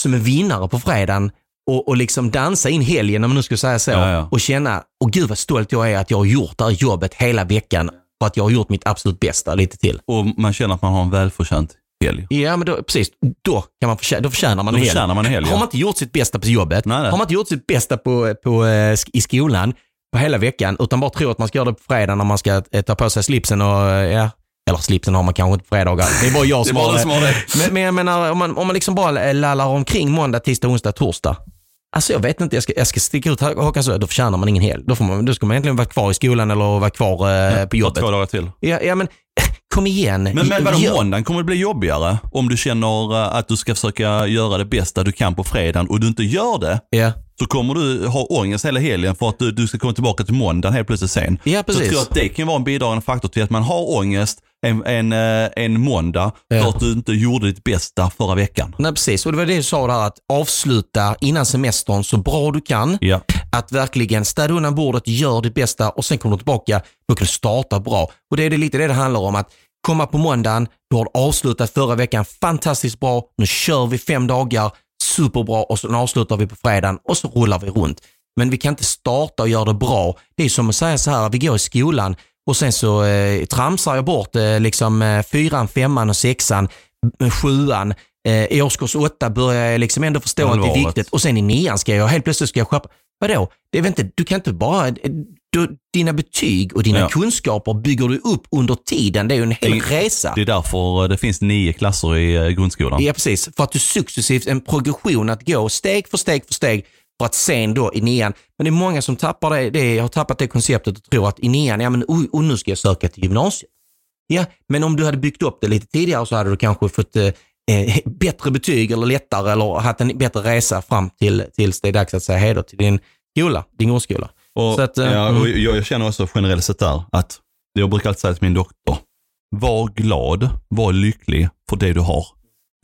som en vinnare på fredagen och, och liksom dansa in helgen, om man nu ska säga så, Ja, ja. och känna, åh gud vad stolt jag är att jag har gjort det här jobbet hela veckan för att jag har gjort mitt absolut bästa lite till. Och man känner att man har en välförtjänt helg. Ja, men då, precis. Då, kan man förtjäna, då förtjänar man Då en helg. man en helg, Har ja. man inte gjort sitt bästa på jobbet, Nej, nej. har man inte gjort sitt bästa på, på, eh, i skolan på hela veckan, utan bara tror att man ska göra det på fredag när man ska eh, ta på sig slipsen och, eh, ja, eller slipsen har man kanske inte på fredagar. Det är bara jag <laughs> som Det har du som har det. Men, men jag menar, om man, om man liksom bara lallar omkring måndag, tisdag, onsdag, torsdag. Alltså jag vet inte, jag ska, jag ska sticka ut hakan så, då förtjänar man ingen helg. Då, får man, då ska man egentligen vara kvar i skolan eller vara kvar eh, på jobbet. Två dagar till. Ja, ja men kom igen. Men, men vadå, Gör- måndagen kommer det bli jobbigare om du känner eh, att du ska försöka göra det bästa du kan på fredagen och du inte gör det. Ja. Så kommer du ha ångest hela helgen för att du, du ska komma tillbaka till måndagen helt plötsligt sen. Ja, Så precis. jag tror att det kan vara en bidragande faktor till att man har ångest en, en, eh, en måndag för Ja. att du inte gjorde ditt bästa förra veckan. Nej, precis. Och det var det du sa där, att avsluta innan semestern så bra du kan. Ja. Att verkligen städa undan bordet, gör ditt bästa och sen kommer du tillbaka, då kan du starta bra. Och det är det lite det det handlar om, att komma på måndagen, du har avslutat förra veckan fantastiskt bra, nu kör vi fem dagar, superbra och så avslutar vi på fredagen och så rullar vi runt. Men vi kan inte starta och göra det bra. Det är som att säga så här, vi går i skolan och sen så eh, tramsar jag bort eh, liksom eh, fyran, femman och sexan, eh, sjuan. Eh, I årskurs åtta börjar jag liksom ändå förstå att det är viktigt och sen i nian ska jag, helt plötsligt ska jag skärpa. Vadå? Det är inte, du kan inte bara, du, dina betyg och dina Ja. kunskaper bygger du upp under tiden. Det är ju en hel Det- resa. Det är därför eh, det finns nio klasser i eh, grundskolan. Ja, precis. För att du successivt, en progression att gå steg för steg för steg för att sen då i nian, men det är många som tappar det, det har tappat det konceptet och tror att i nian, ja men oj, och nu ska jag söka till gymnasiet. Ja, men om du hade byggt upp det lite tidigare så hade du kanske fått eh, eh, bättre betyg eller lättare eller haft en bättre resa fram till tills det är dags att säga hej då till din skola, din grundskola. Och, Så att, eh, ja, mm. och jag, jag känner också generellt sett där att, jag brukar alltid säga till min doktor, var glad, var lycklig för det du har.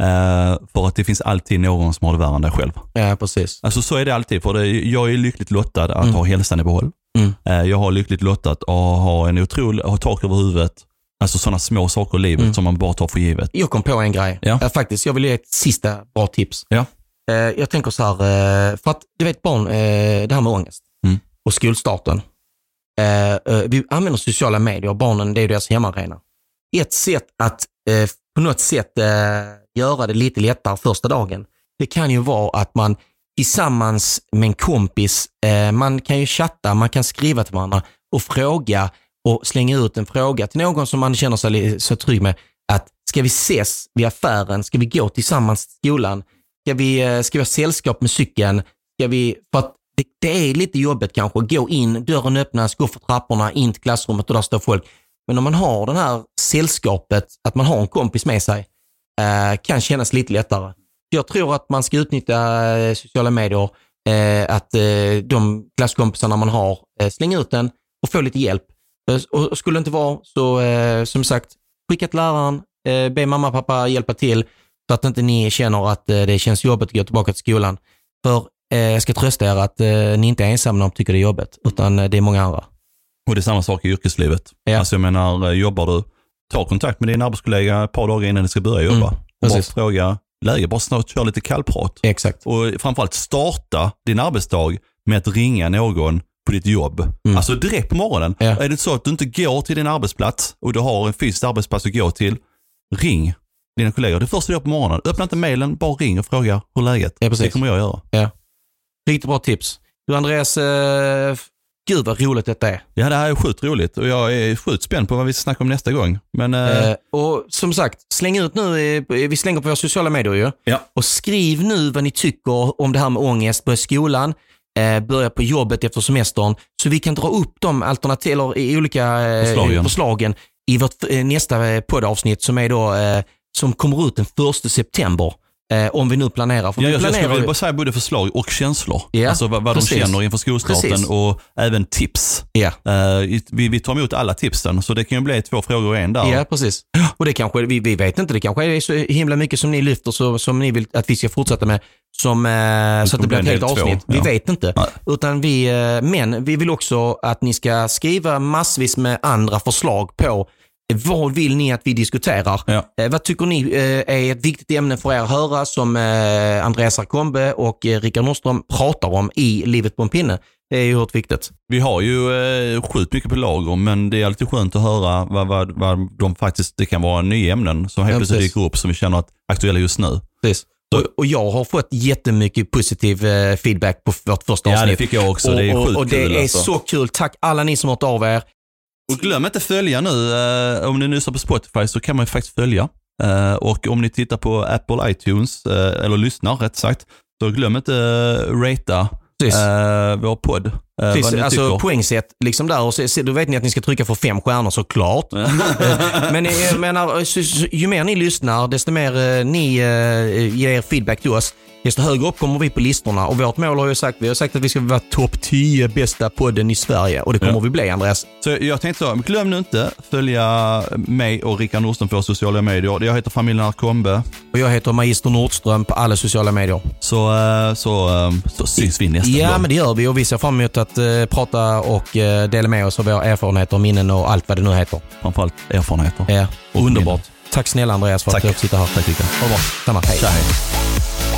Eh, för att det finns alltid någon som har det värre än dig själv. Ja, precis. Alltså så är det alltid. För det, jag är lyckligt lottad att Mm. ha hälsan i behåll. Mm. Eh, jag har lyckligt lottat att ha en otrolig, ha tak över huvudet. Alltså sådana små saker i livet Mm. som man bara tar för givet. Jag kom på en grej. Ja. Eh, faktiskt, jag vill ge ett sista bra tips. Ja. Eh, jag tänker så här, eh, för att du vet barn, det här med ångest Mm och skolstarten. Eh, eh, vi använder sociala medier och barnen, det är deras hemmaarena. Ett sätt att eh, på något sätt eh, göra det lite lättare första dagen, det kan ju vara att man tillsammans med en kompis, eh, man kan ju chatta, man kan skriva till varandra och fråga och slänga ut en fråga till någon som man känner sig så trygg med. Att ska vi ses vid affären? Ska vi gå tillsammans till skolan? Ska vi, eh, ska vi ha sällskap med cykeln? Ska vi, för att det, det är lite jobbigt kanske. Gå in, dörren öppnas, gå för trapporna in till klassrummet och där står folk. Men om man har det här sällskapet, att man har en kompis med sig, eh, kan kännas lite lättare. Jag tror att man ska utnyttja eh, sociala medier, eh, att eh, de klasskompisarna man har, eh, slänga ut den och få lite hjälp. Eh, och skulle det inte vara så, eh, som sagt, skicka till läraren, eh, be mamma och pappa hjälpa till så att inte ni känner att eh, det känns jobbigt att gå tillbaka till skolan. För jag ska trösta er att ni inte är ensamma om att tycker det är jobbigt, utan det är många andra. Och det är samma sak i yrkeslivet. Ja. Alltså jag menar, jobbar du, ta kontakt med din arbetskollega ett par dagar innan du ska börja jobba. Mm, och bara fråga läge, bara snart köra lite kallprat. Exakt. Och framförallt starta din arbetsdag med att ringa någon på ditt jobb. Mm. Alltså direkt på morgonen. Ja. Är det så att du inte går till din arbetsplats och du har en fysisk arbetsplats att gå till, ring dina kollegor. Det första du gör på morgonen, öppna inte mejlen, bara ring och fråga hur läget ja, Det kommer jag göra. Ja. Riktigt bra tips. Du Andreas, eh, gud vad roligt detta är. Ja, det här är sjukt roligt och jag är sjukt spänd på vad vi ska snacka om nästa gång. Men, eh... Eh, och som sagt, släng ut nu, vi slänger på våra sociala medier ju. Ja. Och skriv nu vad ni tycker om det här med ångest. Börja skolan, eh, börja på jobbet efter semestern. Så vi kan dra upp de alternativ, eller i olika eh, förslagen. förslagen i vårt eh, nästa poddavsnitt som är då som kommer ut den första september. Eh, om vi nu planerar. För ja, jag, planerar jag skulle bara säga både förslag och känslor. Ja, alltså vad, vad de känner inför skolstarten precis. och även tips. Ja. Eh, vi, vi tar emot alla tipsen, så det kan ju bli två frågor i en där. Ja, precis. Och det kanske, vi, vi vet inte, det kanske är så himla mycket som ni lyfter så, som ni vill att vi ska fortsätta med. Som, eh, så att det blir ett helt avsnitt. Två, vi vet inte. Nej. Utan vi, eh, men vi vill också att ni ska skriva massvis med andra förslag på vad vill ni att vi diskuterar? Ja. Eh, vad tycker ni eh, är ett viktigt ämne för er att höra som eh, Andreas Arkombe och eh, Rickard Nordström pratar om i Livet på en pinne? Det är ju oerhört viktigt. Vi har ju eh, sjukt mycket på lager, men det är alltid skönt att höra vad, vad, vad de faktiskt, det kan vara nya ämnen som helt ja, plötsligt dyker upp som vi känner att aktuella just nu. Precis. Och, och, jag har fått jättemycket positiv eh, feedback på vårt första avsnitt. Ja, det fick jag också. Det är sjukt och, och det kul, är alltså. så kul. Tack alla ni som har hört av er. Och glöm inte följa nu, eh, om ni lyssnar på Spotify så kan man ju faktiskt följa. Eh, och om ni tittar på Apple iTunes, eh, eller lyssnar rätt sagt, så glöm inte uh, ratea uh, vår podd. Uh, Precis, alltså poängsätt liksom där och så, då vet ni att ni ska trycka för fem stjärnor såklart. Men jag menar, ju mer ni lyssnar, desto mer ni ger feedback till oss, desto högre upp kommer vi på listorna. Och vårt mål har ju sagt, vi har sagt att vi ska vara topp 10 bästa podden i Sverige och det kommer ja. vi bli Andreas. Så jag tänkte så, glöm nu inte följa mig och Rickard Nordström på sociala medier. Jag heter familjen Arkombe. Och jag heter Magister Nordström på alla sociala medier. Så, eh, så, eh, så syns vi nästa ja, gång. Ja, men det gör vi och vi ser fram emot att uh, prata och uh, dela med oss av våra erfarenheter, minnen och allt vad det nu heter. Framförallt erfarenheter. Ja, underbart. Minnen. Tack snälla Andreas för Tack. att du fick sitta här. Tack Rickard. Ha det bra. Samma. Hej. Tja, hej.